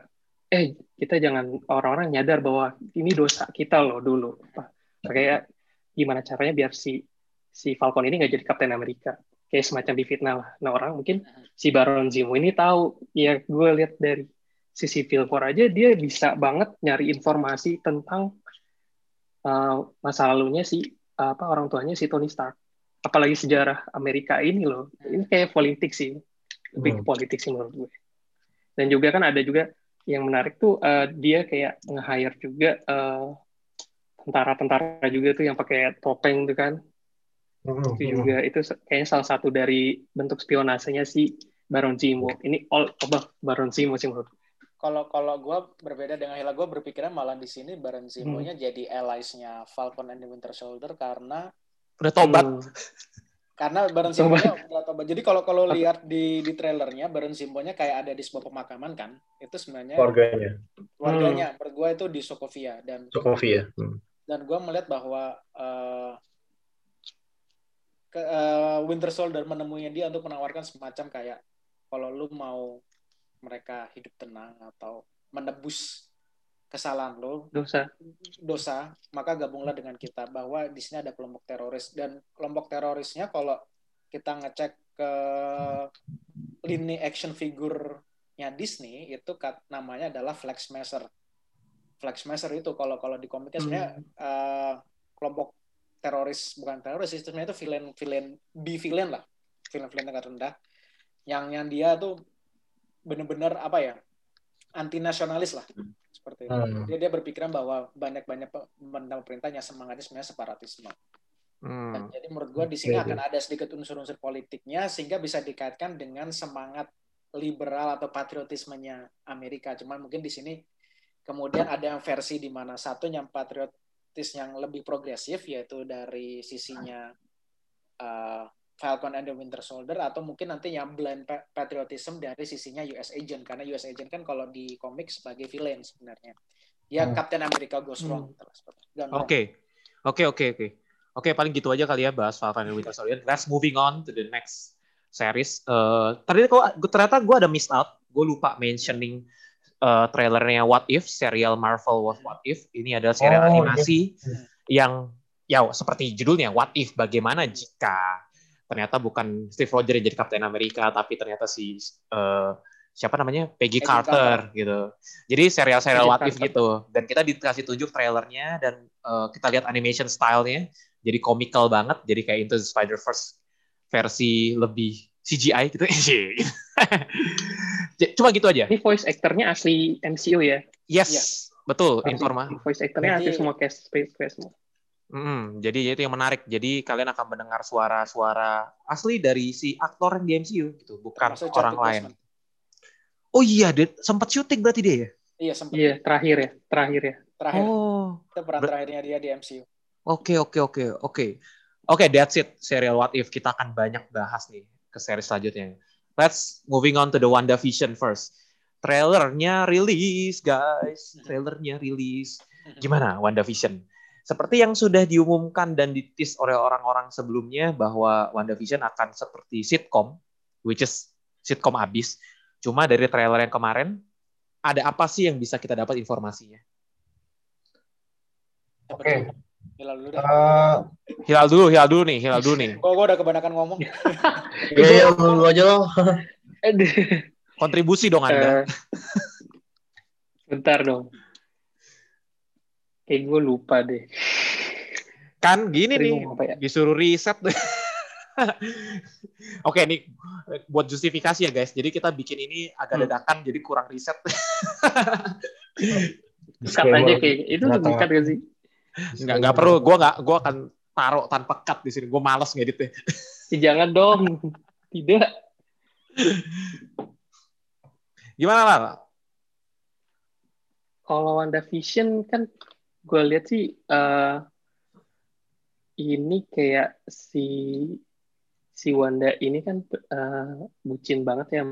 eh kita jangan orang-orang nyadar bahwa ini dosa kita loh dulu kayak gimana caranya biar si si Falcon ini nggak jadi Kapten Amerika kayak semacam difitnah lah. Nah orang mungkin si Baron Zemo ini tahu. Ya gue lihat dari sisi Vilfor aja dia bisa banget nyari informasi tentang uh, masa lalunya si apa orang tuanya si Tony Stark. Apalagi sejarah Amerika ini loh. Ini kayak politik sih. Lebih hmm. politik sih menurut gue. Dan juga kan ada juga yang menarik tuh uh, dia kayak nge-hire juga uh, tentara-tentara juga tuh yang pakai topeng tuh kan hmm. itu juga itu kayaknya salah satu dari bentuk spionasenya si Baron Zemo ini all above Baron Zemo sih menurut gue kalau kalau gue berbeda dengan Hila gue berpikirnya malah di sini Baron Zemo-nya hmm. jadi allies-nya Falcon and the Winter Soldier karena udah tobat hmm karena Baron Simbonya Jadi kalau kalau lihat di di trailernya Baron Simbonya kayak ada di sebuah pemakaman kan. Itu sebenarnya keluarganya. Keluarganya hmm. gue itu di Sokovia dan Sokovia. Hmm. Dan gue melihat bahwa uh, ke, uh, Winter Soldier menemuinya dia untuk menawarkan semacam kayak kalau lu mau mereka hidup tenang atau menebus kesalahan lo dosa. dosa maka gabunglah dengan kita bahwa di sini ada kelompok teroris. Dan kelompok terorisnya kalau kita ngecek ke lini action figurnya Disney itu kat, namanya adalah Flag Smasher Flag Smasher itu kalau kalau di komiknya sebenarnya hmm. uh, kelompok teroris bukan teroris itu sebenarnya itu villain villain B villain lah villain villain tingkat rendah yang yang dia tuh bener-bener apa ya anti nasionalis lah seperti itu. Hmm. Dia dia berpikiran bahwa banyak-banyak pemerintahnya semangatnya sebenarnya separatisme. Hmm. Dan jadi menurut gue di sini okay. akan ada sedikit unsur-unsur politiknya sehingga bisa dikaitkan dengan semangat liberal atau patriotismenya Amerika. Cuman mungkin di sini kemudian ada yang versi di mana satu yang patriotis yang lebih progresif yaitu dari sisinya uh, Falcon and the Winter Soldier atau mungkin nanti yang blind patriotism dari sisinya US Agent karena US Agent kan kalau di komik sebagai villain sebenarnya. Ya hmm. Captain America goes wrong. Hmm. Oke. Oke oke oke. Oke paling gitu aja kali ya bahas Falcon and the Winter Soldier. Let's moving on to the next series. Uh, tadi kok ternyata gue ada miss out. Gue lupa mentioning uh, trailernya What If, serial Marvel What If. Ini adalah serial oh, animasi okay. yang ya seperti judulnya What If bagaimana jika ternyata bukan Steve Rogers yang jadi Kapten Amerika tapi ternyata si uh, siapa namanya Peggy, Peggy Carter, Carter gitu. Jadi serial-serial What If gitu. Dan kita dikasih tunjuk trailernya dan uh, kita lihat animation stylenya jadi komikal banget. Jadi kayak Into the Spider-Verse versi lebih CGI gitu. Cuma gitu aja. Ini voice actornya asli MCU ya? Yes, ya. betul. Informa. Voice actornya asli semua cast, cast semua. Hmm, jadi itu yang menarik. Jadi kalian akan mendengar suara-suara asli dari si aktor di MCU gitu, bukan Termasuk orang lain. Oh iya, dia sempat syuting berarti dia ya? Iya, sempat. Iya, terakhir ya, terakhir ya. Terakhir. Oh. Itu peran Ber terakhirnya dia di MCU. Oke, oke, oke, oke. Oke, that's it. Serial What If kita akan banyak bahas nih ke seri selanjutnya. Let's moving on to the WandaVision first. Trailernya rilis, guys. Trailernya rilis. Gimana WandaVision? Seperti yang sudah diumumkan dan ditis oleh orang-orang sebelumnya bahwa WandaVision akan seperti sitcom, which is sitcom abis. Cuma dari trailer yang kemarin, ada apa sih yang bisa kita dapat informasinya? Oke. Okay. Hilal dulu deh. Uh, hilal dulu, hilal dulu nih, hilal dulu nih. Kok gue udah kebanyakan ngomong. Iya, lu aja loh. Kontribusi dong Anda. Uh, bentar dong. Kayak gue lupa deh. Kan gini nih, ya? disuruh riset deh. Oke, nih buat justifikasi ya guys. Jadi kita bikin ini agak hmm. dadakan, jadi kurang riset. cut aja kayak itu lebih cut gak sih? Enggak, enggak perlu. Gue nggak, gue akan taruh tanpa cut di sini. Gue males ngeditnya. Ya, jangan dong. Tidak. Gimana lah? Kalau WandaVision kan gue lihat sih uh, ini kayak si si Wanda ini kan uh, bucin banget ya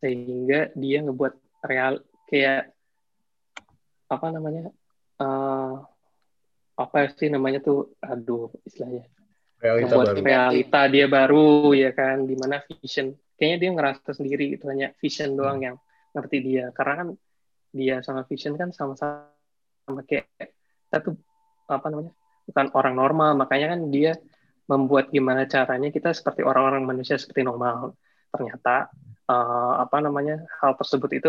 sehingga dia ngebuat real kayak apa namanya uh, apa sih namanya tuh? Aduh istilahnya. Realita buat baru. realita dia baru ya kan? Di mana vision. Kayaknya dia ngerasa sendiri itu hanya vision doang hmm. yang ngerti dia. Karena kan dia sama vision kan sama-sama sama kayak satu apa namanya bukan orang normal. Makanya kan dia membuat gimana caranya kita seperti orang-orang manusia seperti normal. Ternyata uh, apa namanya hal tersebut itu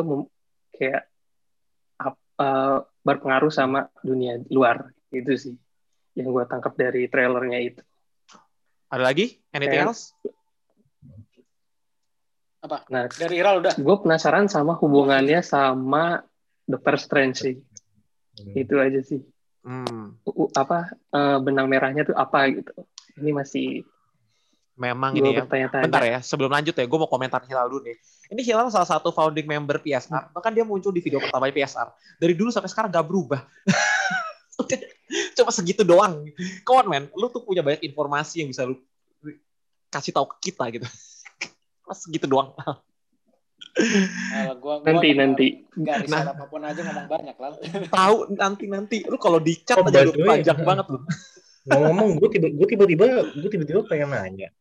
kayak uh, berpengaruh sama dunia luar itu sih yang gue tangkap dari trailernya itu ada lagi anything And, else apa nah dari Iral udah gue penasaran sama hubungannya sama Doctor Strange sih Hmm. Itu aja sih. Hmm. U, apa uh, benang merahnya tuh apa gitu. Ini masih Memang ini ya. Bentar ya, sebelum lanjut ya, gue mau komentar Hilal dulu nih. Ini Hilal salah satu founding member PSR. Bahkan dia muncul di video pertama PSR. Dari dulu sampai sekarang gak berubah. Cuma segitu doang. Come on, man. Lu tuh punya banyak informasi yang bisa lu kasih tahu ke kita gitu. segitu doang. Nah, gua, gua nanti nanti nggak nah, apa pun aja ngomong banyak lah tahu nanti nanti lu kalau dicat oh, aja lu panjang ya. banget lu ngomong gue tiba gue tiba-tiba gue tiba-tiba pengen nanya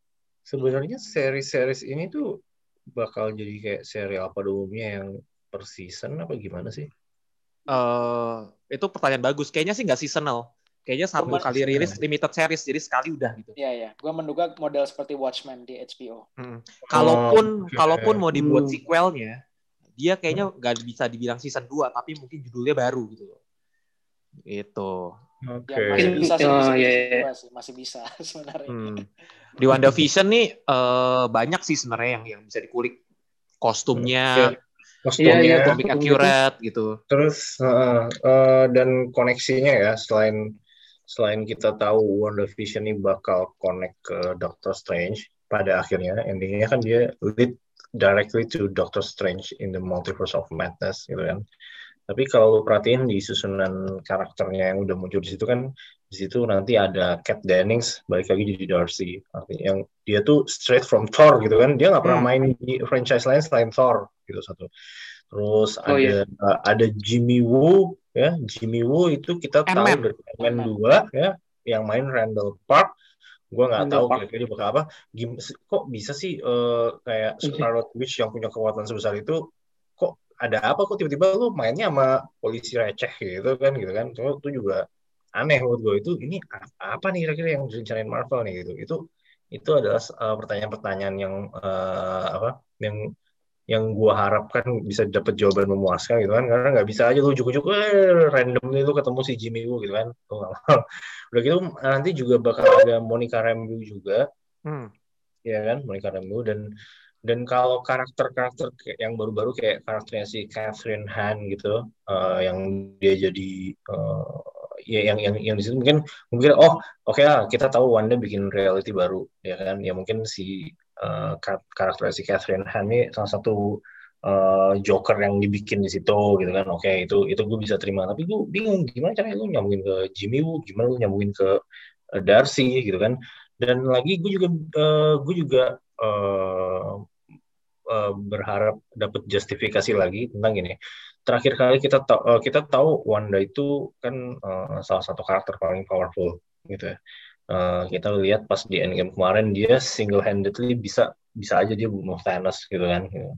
sebenarnya seri-series ini tuh bakal jadi kayak serial pada umumnya yang per season apa gimana sih? Uh, itu pertanyaan bagus. Kayaknya sih nggak seasonal. Kayaknya satu Cuman, kali rilis limited series, jadi sekali udah gitu. Iya iya, gue menduga model seperti Watchmen di HBO. Hmm. Kalaupun oh, okay. kalaupun mau dibuat hmm. sequelnya, dia kayaknya nggak bisa dibilang season 2, tapi mungkin judulnya baru gitu loh. Itu. Oke. Okay. Ya, masih bisa sih, oh, yeah. Iya. masih, masih bisa sebenarnya. Hmm. Di WandaVision nih uh, banyak sih sebenarnya yang yang bisa dikulik kostumnya. Yeah kostumnya iya, iya, comic accurate gitu. Terus uh, uh, dan koneksinya ya selain selain kita tahu Wonder Vision ini bakal connect ke Doctor Strange pada akhirnya endingnya kan dia lead directly to Doctor Strange in the Multiverse of Madness gitu kan. Tapi kalau lu perhatiin di susunan karakternya yang udah muncul di situ kan di situ nanti ada Cat Dennings balik lagi jadi Darcy. Yang dia tuh straight from Thor gitu kan. Dia nggak pernah hmm. main di franchise lain selain Thor gitu satu. Terus oh, ada iya. ada Jimmy Woo ya Jimmy Woo itu kita tahu dari Ant-Man 2 ya yang main Randall Park gue nggak tahu kira-kira bakal apa Gim kok bisa sih uh, kayak iya. Scarlet Witch yang punya kekuatan sebesar itu ada apa kok tiba-tiba lu mainnya sama polisi receh gitu kan gitu kan. Cuma itu juga aneh menurut gue itu ini apa nih kira-kira yang direncanain Marvel nih gitu. Itu itu adalah uh, pertanyaan-pertanyaan yang uh, apa yang yang gue harapkan bisa dapat jawaban memuaskan gitu kan. Karena nggak bisa aja lu ujuk-ujuk eh, random nih lu ketemu si Jimmy Woo gitu kan. Udah gitu nanti juga bakal ada Monica Rambeau juga. Hmm. ya kan Monica Rambeau. Dan dan kalau karakter-karakter yang baru-baru kayak karakternya si Catherine Han gitu uh, yang dia jadi uh, ya yang yang yang di situ mungkin mungkin oh oke okay lah kita tahu Wanda bikin reality baru ya kan? Ya mungkin si uh, karakter si Catherine Han ini salah satu uh, Joker yang dibikin di situ gitu kan? Oke okay, itu itu gue bisa terima. Tapi gue bingung gimana caranya lu nyambungin ke Jimmy Woo? Gimana lu nyambungin ke Darcy gitu kan? Dan lagi gue juga uh, gue juga uh, uh, berharap dapat justifikasi lagi tentang ini. Terakhir kali kita tahu uh, kita tahu Wanda itu kan uh, salah satu karakter paling powerful gitu ya. Uh, kita lihat pas di Endgame kemarin dia single handedly bisa bisa aja dia bunuh Thanos gitu kan. Gitu.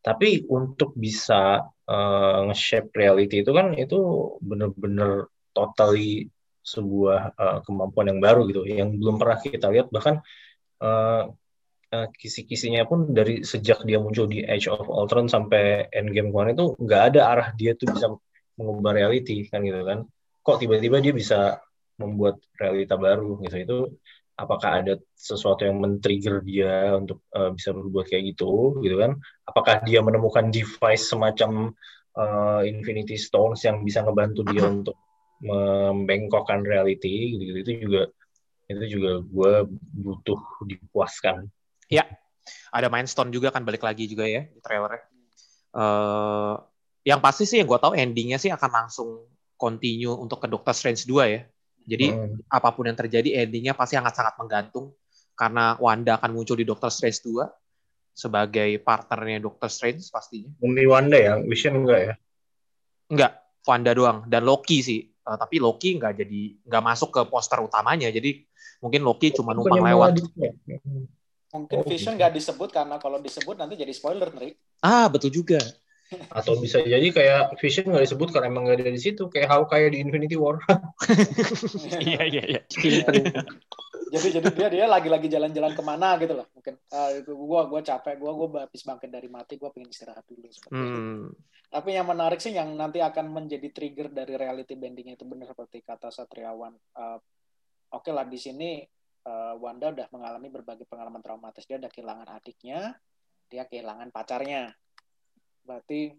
tapi untuk bisa uh, nge-shape reality itu kan itu bener-bener totally sebuah uh, kemampuan yang baru gitu yang belum pernah kita lihat. Bahkan uh, uh, kisi-kisinya pun dari sejak dia muncul di Age of Ultron sampai Endgame kemarin itu nggak ada arah dia tuh bisa mengubah reality kan gitu kan. Kok tiba-tiba dia bisa membuat realita baru gitu? Itu apakah ada sesuatu yang men-trigger dia untuk uh, bisa berbuat kayak gitu gitu kan? Apakah dia menemukan device semacam uh, Infinity Stones yang bisa ngebantu dia untuk membengkokkan reality gitu, -gitu itu juga itu juga gue butuh dipuaskan. Ya, ada Mindstone juga kan balik lagi juga ya di trailernya. Uh, yang pasti sih yang gue tahu endingnya sih akan langsung continue untuk ke Doctor Strange 2 ya. Jadi hmm. apa pun yang terjadi endingnya pasti sangat-sangat menggantung karena Wanda akan muncul di Doctor Strange 2 sebagai partnernya Doctor Strange pastinya. Only Wanda ya, Vision enggak ya? Enggak, Wanda doang dan Loki sih uh, tapi Loki nggak jadi nggak masuk ke poster utamanya jadi mungkin Loki cuma numpang lewat mungkin oh, Vision nggak disebut karena kalau disebut nanti jadi spoiler nih ah betul juga. Atau bisa jadi kayak Vision nggak disebut karena emang nggak ada di situ kayak how kayak di Infinity War. Iya iya iya. Jadi jadi dia dia lagi-lagi jalan-jalan ke mana gitu loh mungkin. Uh, gua gua capek gua gua habis bangkit dari mati gua pengen istirahat dulu seperti hmm. itu tapi yang menarik sih yang nanti akan menjadi trigger dari reality bending itu benar seperti kata Satriawan. Uh, oke okay lah di sini uh, Wanda udah mengalami berbagai pengalaman traumatis. Dia udah kehilangan adiknya dia kehilangan pacarnya. Berarti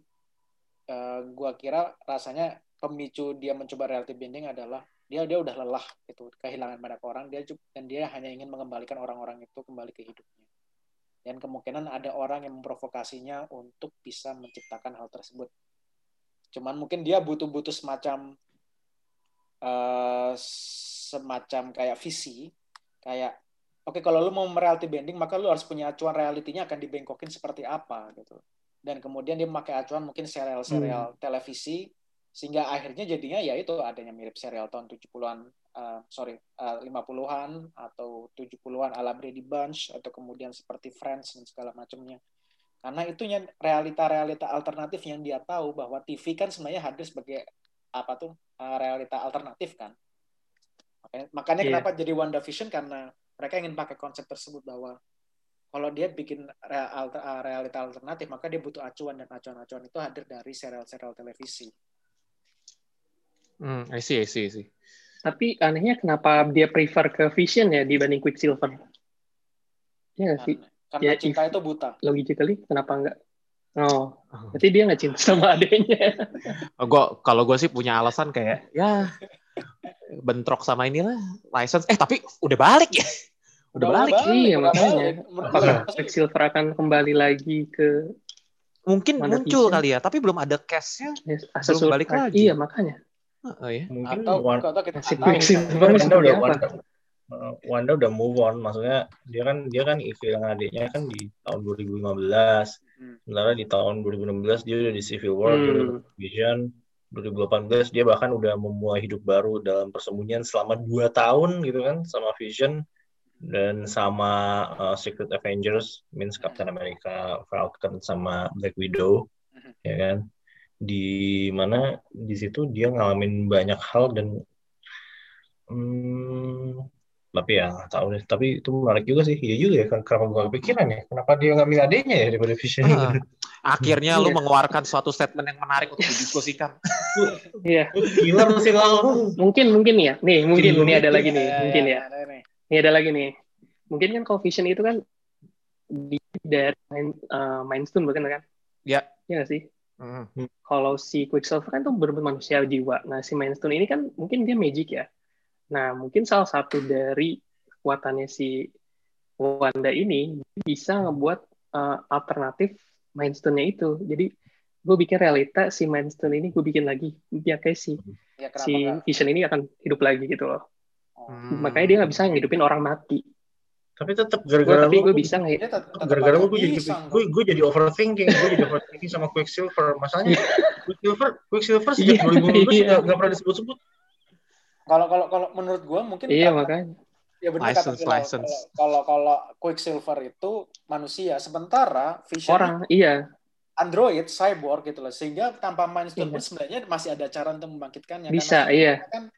uh, gua kira rasanya pemicu dia mencoba reality bending adalah dia dia udah lelah gitu kehilangan banyak orang. Dia dan dia hanya ingin mengembalikan orang-orang itu kembali ke hidupnya. Dan kemungkinan ada orang yang memprovokasinya untuk bisa menciptakan hal tersebut. Cuman mungkin dia butuh-butuh semacam uh, semacam kayak visi kayak oke okay, kalau lu mau reality bending maka lu harus punya acuan realitinya akan dibengkokin seperti apa gitu. Dan kemudian dia memakai acuan mungkin serial-serial hmm. televisi sehingga akhirnya jadinya ya itu adanya mirip serial tahun 70-an uh, sorry uh, 50-an atau 70-an ala Brady Bunch atau kemudian seperti Friends dan segala macamnya. Karena itunya realita-realita alternatif yang dia tahu bahwa TV kan sebenarnya hadir sebagai apa tuh uh, realita alternatif kan makanya, makanya yeah. kenapa jadi WandaVision karena mereka ingin pakai konsep tersebut bahwa kalau dia bikin realita alternatif maka dia butuh acuan dan acuan-acuan itu hadir dari serial-serial televisi Hmm, I see, I see, I see. Tapi anehnya kenapa dia prefer ke Vision ya dibanding Quicksilver? Ya nggak sih? Karena ya, cinta itu buta. Logically, kenapa enggak? Oh, berarti dia nggak cinta sama adanya. Oh, gua, kalau gue sih punya alasan kayak, ya bentrok sama inilah license. Eh tapi udah balik ya? Udah, udah balik. balik. Iya makanya. Apakah Quicksilver akan kembali lagi ke mungkin muncul kali ya, tapi belum ada cashnya, yes, belum balik lagi. Iya makanya. Oh ya. Mungkin atau, Wanda, atau kita Wanda udah Wanda, Wanda udah move on, maksudnya dia kan dia kan kehilangan adiknya kan di tahun 2015. Hmm. Sementara di tahun 2016 dia udah di Civil War, hmm. Vision. 2018 dia bahkan udah memulai hidup baru dalam persembunyian selama dua tahun gitu kan sama Vision dan sama uh, Secret Avengers, means Captain America, Falcon sama Black Widow, hmm. ya kan di mana di situ dia ngalamin banyak hal dan hmm, tapi ya tahu deh tapi itu menarik juga sih iya juga ya kenapa gue kepikiran ya kenapa dia nggak milih adanya ya daripada Vision uh, akhirnya lu iya. mengeluarkan suatu statement yang menarik untuk didiskusikan iya gila masih lalu mungkin mungkin ya nih mungkin ini ada lagi nih mungkin ya ini ada lagi nih mungkin kan kalau Vision itu kan di dari main uh, Mindstone bukan kan? Ya. Iya sih. Mm. Kalau si Quicksilver kan tuh benar manusia jiwa. Nah si Mindstone ini kan mungkin dia magic ya. Nah mungkin salah satu dari kekuatannya si Wanda ini bisa ngebuat uh, alternatif Mindstone-nya itu. Jadi gue bikin realita si Mindstone ini gue bikin lagi biar kayak si ya, si Vision ini akan hidup lagi gitu loh. Hmm. Makanya dia nggak bisa ngidupin orang mati. Tapi tetap gara-gara lu, gue bisa nggak? Gara-gara lu gue jadi gue, gue jadi overthinking, gue jadi overthinking sama Quicksilver. Masalahnya Quicksilver, Quicksilver sejak 2015 iya. nggak pernah disebut-sebut. Kalau kalau kalau menurut gue mungkin iya makanya. Ya benar kata license. Kalau kalau Quicksilver itu manusia, sementara Vision orang, iya. Android, cyborg gitu loh. Sehingga tanpa Mindstone iya. pun sebenarnya masih ada cara untuk membangkitkannya. Bisa, Karena iya. Kan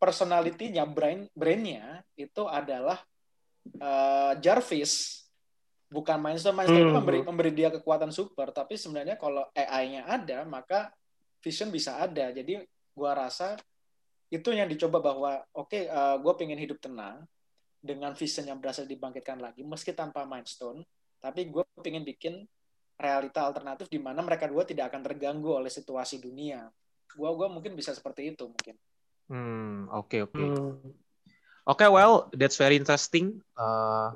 personality-nya, brain, brain-nya itu adalah uh, Jarvis, bukan Mindstone. Mindstone hmm. itu memberi, memberi dia kekuatan super, tapi sebenarnya kalau AI-nya ada, maka Vision bisa ada. Jadi gua rasa itu yang dicoba bahwa oke, okay, uh, gue pengen hidup tenang dengan Vision yang berhasil dibangkitkan lagi, meski tanpa Mindstone, tapi gue pengen bikin realita alternatif di mana mereka dua tidak akan terganggu oleh situasi dunia. Gua gua mungkin bisa seperti itu mungkin. Hmm, oke okay, oke. Okay. Hmm. Oke, okay, well, that's very interesting. Uh,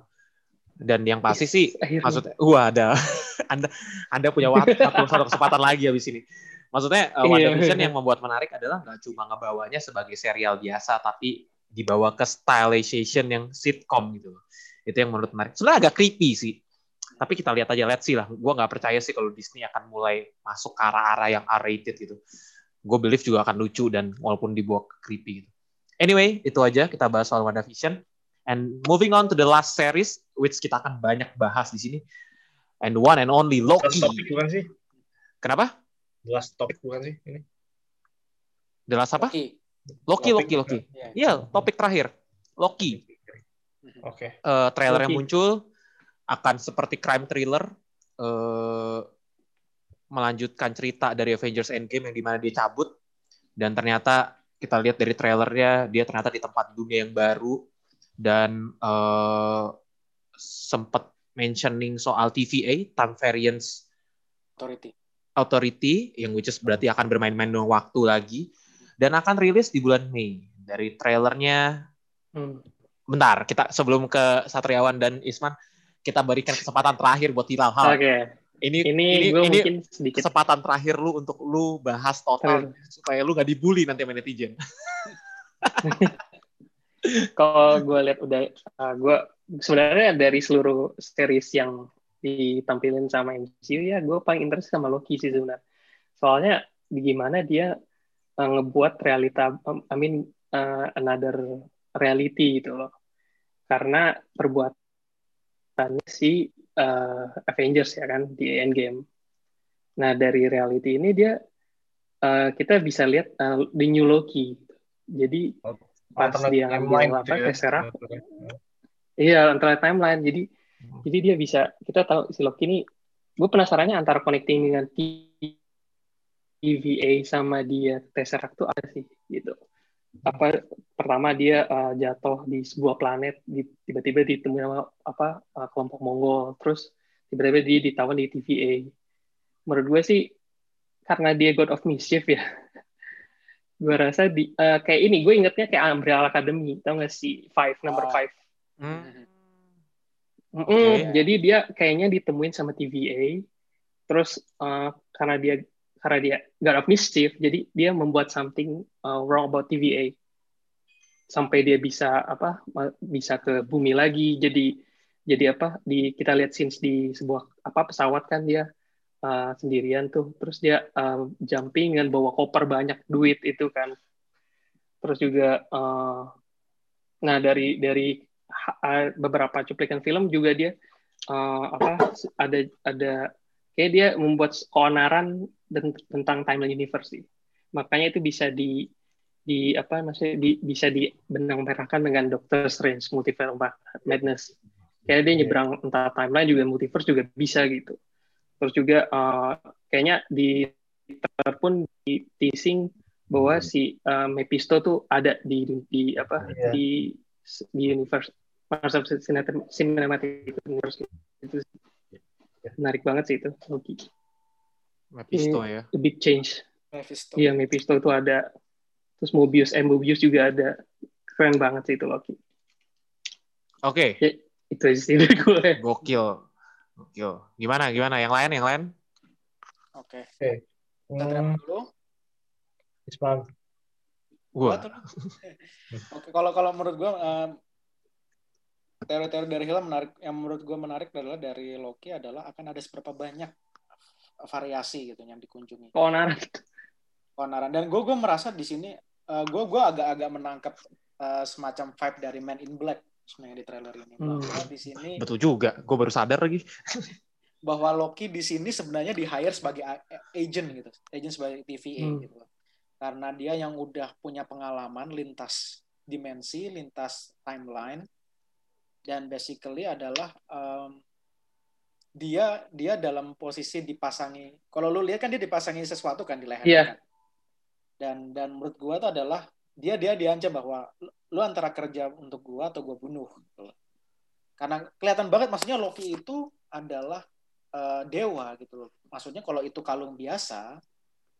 dan yang pasti sih, Akhirnya. maksudnya, wah ada, anda, anda punya waktu satu kesempatan lagi habis ini. Maksudnya, uh, WandaVision yeah. yang membuat menarik adalah nggak cuma ngebawanya sebagai serial biasa, tapi dibawa ke stylization yang sitcom gitu. Itu yang menurut menarik. Sebenarnya agak creepy sih. Tapi kita lihat aja, let's see lah. Gue nggak percaya sih kalau Disney akan mulai masuk ke arah-arah yang R-rated gitu gue believe juga akan lucu dan walaupun dibawa creepy gitu. Anyway, itu aja kita bahas soal WandaVision. And moving on to the last series, which kita akan banyak bahas di sini. And one and only Loki. Bukan sih? Kenapa? The last topic bukan sih ini? The last apa? Loki, Loki, Loki. Loki. Iya, yeah, topik terakhir. Loki. Oke. Okay. Uh, trailer yang muncul akan seperti crime thriller. Uh, melanjutkan cerita dari Avengers Endgame yang di mana dia cabut dan ternyata kita lihat dari trailernya dia ternyata di tempat dunia yang baru dan uh, sempat mentioning soal TVA time variance authority authority yang which is berarti akan bermain-main dengan waktu lagi dan akan rilis di bulan Mei dari trailernya hmm. bentar kita sebelum ke Satriawan dan Isman kita berikan kesempatan terakhir buat Hilal Oke. Okay ini ini ini, gue ini mungkin sedikit kesempatan terakhir lu untuk lu bahas total hmm. supaya lu nggak dibully nanti sama netizen. Kalau gue lihat udah, uh, ah, gue sebenarnya dari seluruh series yang ditampilin sama MCU ya, gue paling interest sama Loki sih sebenarnya. Soalnya gimana dia uh, ngebuat realita, um, I mean uh, another reality gitu loh. Karena perbuatannya si uh, Avengers ya kan di Endgame. Nah dari reality ini dia uh, kita bisa lihat uh, di New Loki. Jadi oh, pas dia ngambil apa gitu ya. iya antara timeline. Jadi. Jadi dia bisa kita tahu si Loki ini gue penasarannya antara connecting dengan TVA sama dia Tesseract tuh ada sih gitu. Apa pertama dia uh, jatuh di sebuah planet tiba-tiba ditemukan sama apa uh, kelompok Mongol terus tiba-tiba dia ditawan di TVA menurut gue sih karena dia God of Mischief ya gue rasa di uh, kayak ini gue ingetnya kayak Umbrella Academy tau gak sih? Five Number oh. Five. Hmm. Mm okay. jadi dia kayaknya ditemuin sama TVA terus uh, karena dia karena dia God of Mischief, jadi dia membuat something uh, wrong about TVA sampai dia bisa apa bisa ke bumi lagi. Jadi jadi apa di kita lihat scenes di sebuah apa pesawat kan dia uh, sendirian tuh. Terus dia uh, jumping dan bawa koper banyak duit itu kan. Terus juga uh, nah dari dari beberapa cuplikan film juga dia uh, apa ada ada kayak dia membuat keonaran tentang timeline universe sih. Makanya itu bisa di di apa maksudnya di, bisa dibenang merahkan dengan Doctor Strange Multiverse Madness. Kayak dia nyebrang entah timeline juga multiverse juga bisa gitu. Terus juga uh, kayaknya di Twitter pun di teasing bahwa si uh, Mephisto tuh ada di di apa yeah. di di universe Marvel Cinematic Universe itu. menarik banget sih itu Loki. Mephisto ya. The big change. Mephisto. Iya, Mephisto itu ada. Terus Mobius, eh Mobius juga ada. Keren banget sih itu Loki. Oke. Ya, itu aja sih dari gue. Gokil. Gokil. Gimana gimana yang lain yang lain? Oke. Oke. Kita terima Hmm, dulu. Isman. Gua. Betul. Oke, kalau kalau menurut gue em, teori-teori dari Hilal menarik yang menurut gue menarik adalah dari Loki adalah akan ada seberapa banyak variasi gitu yang dikunjungi. Keonaran. Keonaran dan gue gue merasa di sini eh, gue gue agak-agak menangkap eh, semacam vibe dari Man in Black sebenarnya di trailer ini Hmm. di sini Betul juga. Gue baru sadar lagi. bahwa Loki di sini sebenarnya di hire sebagai agent gitu, agent sebagai TVA Hmm. gitu. Karena dia yang udah punya pengalaman lintas dimensi, lintas timeline, dan basically adalah em, dia dia dalam posisi dipasangi. Kalau lu lihat kan dia dipasangi sesuatu kan di lehernya Iya. kan. Dan dan menurut gua itu adalah dia dia diancam bahwa lu- antara kerja untuk gua atau gua bunuh. gitu. Karena kelihatan banget maksudnya Loki itu adalah eh, dewa gitu loh. Maksudnya kalau itu kalung biasa,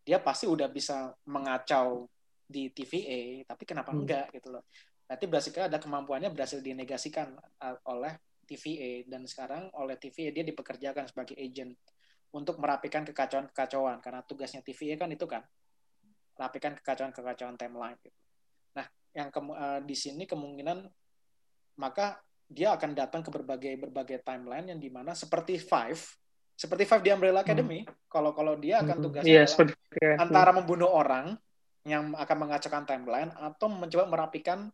dia pasti udah bisa mengacau di TVA, tapi kenapa Hmm. enggak gitu loh. Berarti berarti ada kemampuannya berhasil dinegasikan oleh TVA dan sekarang oleh TVA dia dipekerjakan sebagai agent untuk merapikan kekacauan-kekacauan karena tugasnya TVA kan itu kan rapikan kekacauan-kekacauan timeline gitu. Nah, yang kemu- uh, di sini kemungkinan maka dia akan datang ke berbagai berbagai timeline yang di mana seperti Five, seperti Five di Umbrella Academy, kalau kalau dia akan Hmm. tugasnya adalah seperti antara membunuh orang yang akan mengacaukan timeline atau mencoba merapikan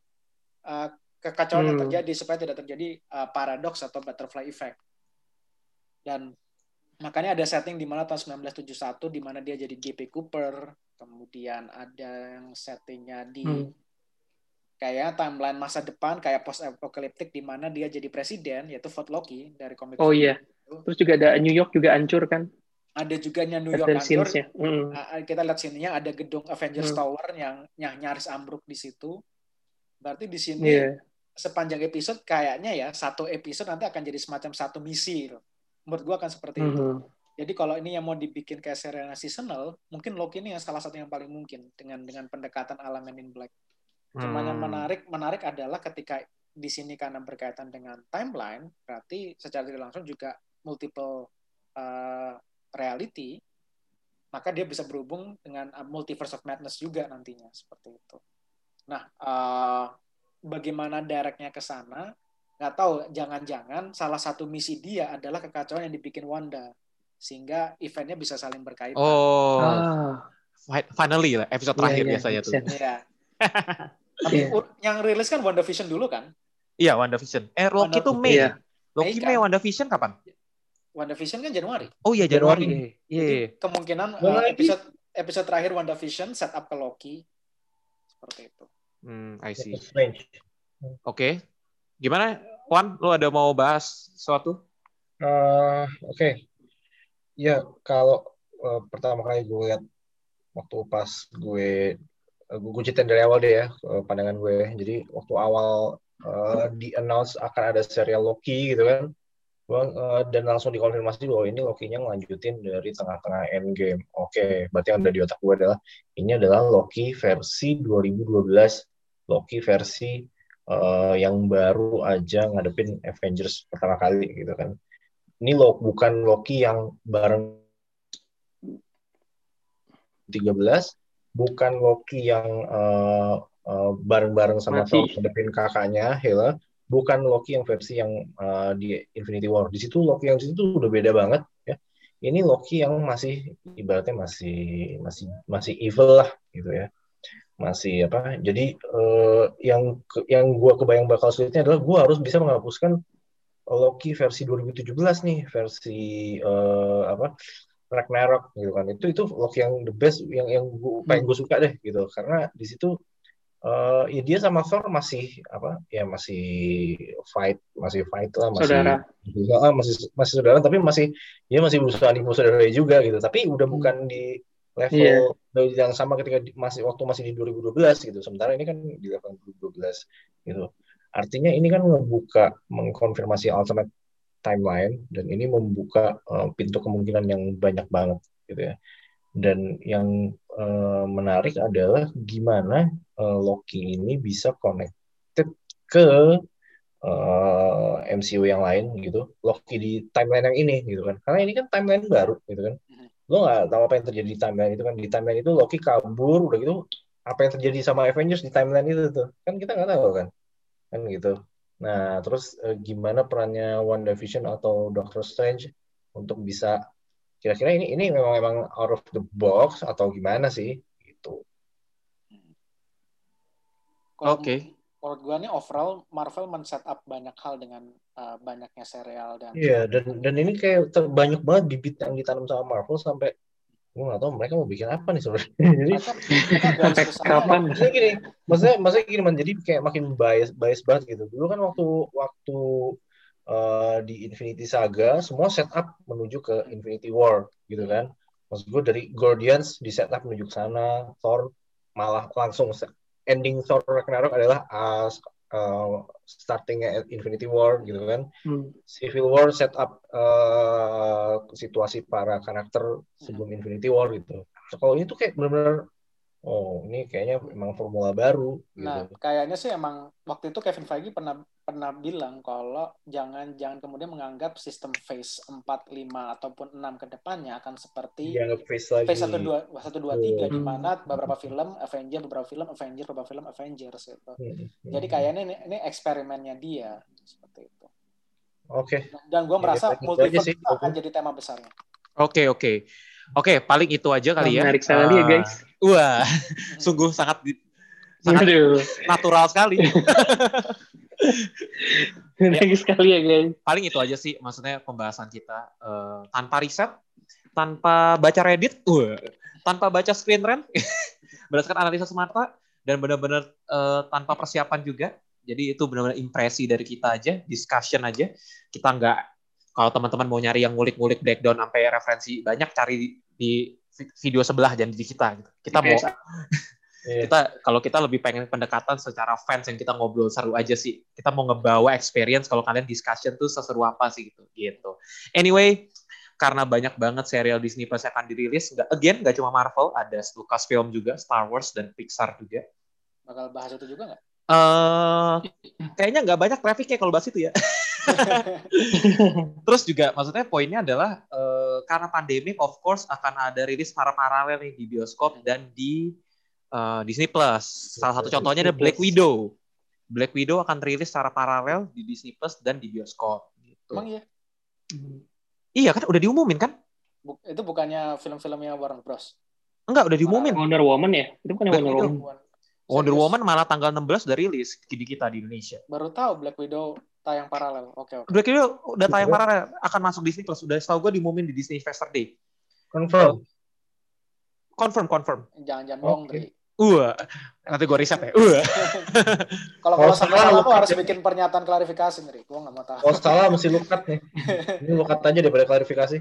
uh, kekacauan yang Hmm. terjadi supaya tidak terjadi uh, paradox atau butterfly effect. Dan makanya ada setting di mana tahun 1971 di mana dia jadi GP Cooper, kemudian ada yang settingnya di Hmm. kayak timeline masa depan kayak post apokaliptik di mana dia jadi presiden yaitu Fort Loki dari komik Oh iya. Terus juga ada New York juga hancur kan? ada juga New York Ada hancur. Mm. Kita lihat sininya ada gedung Avengers Hmm. Tower yang yang nyaris ambruk di situ. Berarti di sini Iya. sepanjang episode kayaknya ya satu episode nanti akan jadi semacam satu misi. gitu. Menurut gua akan seperti itu. Mhm. Jadi kalau ini yang mau dibikin kayak serial seasonal, mungkin Loki ini yang salah satu yang paling mungkin dengan dengan pendekatan ala Men in Black. Cuma yang Hmm. menarik menarik adalah ketika di sini karena berkaitan dengan timeline, berarti secara tidak langsung juga multiple uh, reality, maka dia bisa berhubung dengan uh, multiverse of madness juga nantinya seperti itu. Nah, uh, bagaimana directnya ke sana? Nggak tahu. Jangan-jangan salah satu misi dia adalah kekacauan yang dibikin Wanda, sehingga eventnya bisa saling berkaitan. Oh, Ah, fi- finally lah episode Iya, terakhir iya, biasanya tuh. Iya. Tapi ur- yang rilis kan WandaVision dulu kan? Iya, WandaVision. Eh, Loki Wanda- tuh Mei. Iya. Loki Mei Mei, kan? WandaVision kapan? WandaVision kan Januari. Oh iya Januari. Januari. Iya. Jadi Iya. kemungkinan uh, episode episode terakhir WandaVision set up ke Loki seperti itu. Hmm, I see. Oke. Gimana, Wan? Lu ada mau bahas sesuatu? Eh, Oke. Ya, kalau eh, pertama kali gue lihat waktu pas gue eh, gue ceritain dari awal deh ya pandangan gue. Jadi waktu awal eh, di announce akan ada serial Loki gitu kan. Eh, dan langsung dikonfirmasi bahwa ini Loki-nya ngelanjutin dari tengah-tengah Endgame. Oke, berarti yang ada di otak gue adalah ini adalah Loki versi 2012. Loki versi eh, yang baru aja ngadepin Avengers pertama kali gitu kan. Ini lo bukan Loki yang bareng 13, bukan Loki yang eh, bareng-bareng sama. Thor ngadepin kakaknya Hela, bukan Loki yang versi yang eh, di Infinity War. Di situ Loki yang di situ udah beda banget ya. Ini Loki yang masih ibaratnya masih masih masih evil lah gitu ya masih apa jadi eh, yang yang gua kebayang bakal sulitnya adalah gua harus bisa menghapuskan Loki versi 2017 nih versi eh, apa Ragnarok gitu kan itu itu Loki yang the best yang yang gua, paling gue suka deh gitu karena di situ eh ya dia sama Thor masih apa ya masih fight masih fight lah masih Saudara. Ah, masih masih saudara tapi masih dia masih berusaha di saudara juga gitu. Tapi udah bukan di level yang sama ketika di- masih waktu masih di 2012 gitu. Sementara ini kan di level 2012 gitu. Artinya ini kan ngebuka mengkonfirmasi Ultimate timeline dan ini membuka uh, pintu kemungkinan yang banyak banget gitu ya. Dan yang uh, menarik adalah gimana uh, Loki ini bisa connected ke uh, MCU yang lain gitu. Loki di timeline yang ini gitu kan. Karena ini kan timeline baru gitu kan. Mm-hmm. Lo nggak tahu apa yang terjadi di timeline itu kan. Di timeline itu Loki kabur udah gitu. Apa yang terjadi sama Avengers di timeline itu tuh. Kan kita nggak tahu kan. Kan gitu. Nah, terus uh, gimana perannya WandaVision atau Doctor Strange untuk bisa kira-kira ini ini memang memang out of the box atau gimana sih gitu. Oke. Okay. Menurut gue nih overall Marvel men-set up banyak hal dengan uh, banyaknya serial dan Iya, yeah, dan dan ini kayak banyak banget bibit yang ditanam sama Marvel sampai gue nggak tahu mereka mau bikin apa nih sebenarnya. jadi kapan? Maksudnya gini, maksudnya maksudnya gini man, jadi kayak makin bias bias banget gitu. Dulu kan waktu waktu uh, di Infinity Saga semua setup menuju ke Infinity War gitu kan. Maksud gue dari Guardians di setup menuju ke sana, Thor malah langsung ending Thor Ragnarok adalah uh, uh, startingnya Infinity War gitu kan. Hmm. Civil War set up uh, situasi para karakter sebelum Infinity War gitu. So, kalau ini tuh kayak benar-benar oh ini kayaknya memang formula baru gitu. Nah, kayaknya sih emang waktu itu Kevin Feige pernah pernah bilang kalau jangan jangan kemudian menganggap sistem phase 4, 5 ataupun 6 ke depannya akan seperti phase, lagi. phase 1 2 1 2 3 di mana beberapa film Avengers, beberapa film Avengers, beberapa film Avengers gitu. Hmm. Jadi kayaknya ini ini eksperimennya dia seperti itu. Oke. Okay. Dan gue merasa ya, multiverse akan jadi tema besarnya. Oke, okay, oke. Okay. Oke, paling itu aja kali ya. Menarik sekali uh, ya, guys. Wah, sungguh sangat sangat Aduh. natural sekali. Menarik ya, sekali ya, guys. Paling itu aja sih, maksudnya pembahasan kita uh, tanpa riset, tanpa baca Reddit, uh, tanpa baca screen rant, berdasarkan analisa semata, dan benar-benar uh, tanpa persiapan juga. Jadi itu benar-benar impresi dari kita aja, discussion aja. Kita nggak kalau teman-teman mau nyari yang ngulik-ngulik breakdown sampai referensi banyak cari di, di video sebelah jangan di kita gitu. kita mau yeah. kita kalau kita lebih pengen pendekatan secara fans yang kita ngobrol seru aja sih. Kita mau ngebawa experience kalau kalian discussion tuh seseru apa sih gitu gitu. Anyway karena banyak banget serial Disney Plus yang akan dirilis nggak again nggak cuma Marvel ada Lucasfilm juga Star Wars dan Pixar juga. Bakal bahas itu juga nggak? Uh, kayaknya nggak banyak trafficnya kalau bahas itu ya. Terus juga maksudnya poinnya adalah uh, karena pandemi of course akan ada rilis para paralel nih di bioskop dan di uh, Disney Plus. Salah satu contohnya ada Black Widow. Black Widow akan rilis secara paralel di Disney Plus dan di bioskop. Gitu. Emang iya? Iya kan udah diumumin kan? Buk itu bukannya film-filmnya Warner Bros? Enggak, udah diumumin. Wonder Woman ya? Itu bukan Wonder Woman. Wonder Woman malah tanggal 16 udah rilis di kita di Indonesia. Baru tahu Black Widow tayang paralel. Oke, okay, oke. Okay. Black Widow udah tayang paralel, akan masuk Disney Plus. Udah setahu gue diumumin di Disney Investor Day. Confirm. Confirm, confirm. Jangan-jangan bohong, okay. Uh, nanti gue riset ya. Uh. kalau kalau salah lo harus bikin pernyataan klarifikasi nih. Gue nggak mau tahu. Kalau salah mesti lukat nih. Ini lukat aja daripada klarifikasi.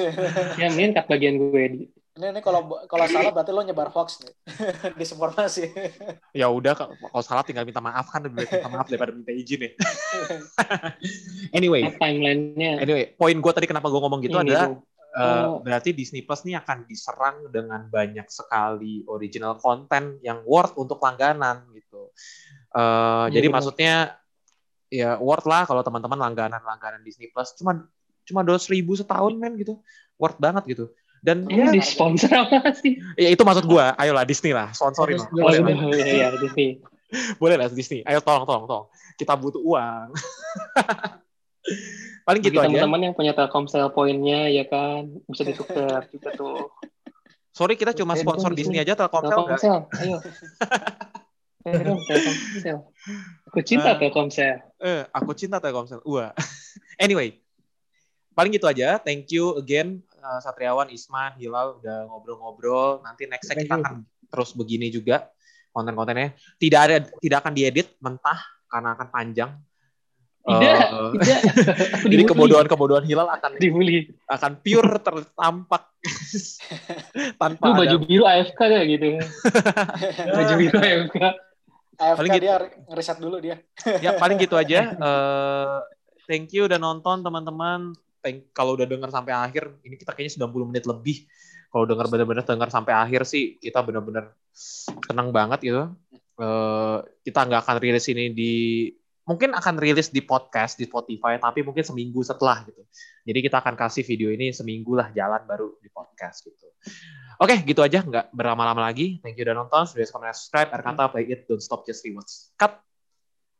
ya, ini cut bagian gue. Ini, ini kalau kalau salah berarti lo nyebar hoax nih. Disinformasi. ya udah kalau salah tinggal minta maaf kan lebih minta maaf daripada minta izin ya. anyway. Timelinenya. Anyway, poin gue tadi kenapa gue ngomong gitu ini adalah Uh, berarti Disney Plus ini akan diserang dengan banyak sekali original konten yang worth untuk langganan gitu. Uh, ya, jadi bener. maksudnya ya worth lah kalau teman-teman langganan langganan Disney Plus. Cuma cuma dua ribu setahun men gitu. Worth banget gitu. Dan ini ya, di sponsor apa sih? Ya itu maksud gue ayolah Disney lah. Sponsorin lah boleh lah. ya, Disney. Boleh lah Disney. Ayo tolong tolong tolong. Kita butuh uang Paling gitu Bagi aja. Teman-teman yang punya Telkomsel poinnya ya kan bisa ditukar juga tuh. Sorry kita cuma sponsor Disney aja Telkomsel. Telkomsel, ayo. Ayo Telkomsel. Aku cinta uh, Telkomsel. Eh, aku cinta Telkomsel. Wah. anyway, paling gitu aja. Thank you again uh, Satriawan, Isman, Hilal udah ngobrol-ngobrol. Nanti next kita akan terus begini juga konten-kontennya. Tidak ada tidak akan diedit mentah karena akan panjang tidak, uh, tidak. Jadi kebodohan-kebodohan Hilal akan dibully. Akan pure tertampak tanpa Lu baju ada... biru AFK ya gitu. baju biru AFK. AFK paling dia gitu. ngeriset dulu dia. ya paling gitu aja. Uh, thank you udah nonton teman-teman. Kalau udah denger sampai akhir, ini kita kayaknya 90 menit lebih. Kalau denger bener-bener denger sampai akhir sih, kita bener-bener senang banget gitu. Uh, kita nggak akan rilis ini di mungkin akan rilis di podcast di Spotify tapi mungkin seminggu setelah gitu. Jadi kita akan kasih video ini seminggu lah jalan baru di podcast gitu. Oke, gitu aja nggak berlama-lama lagi. Thank you udah nonton, sudah subscribe, air kata, play it, don't stop, just rewards. Cut.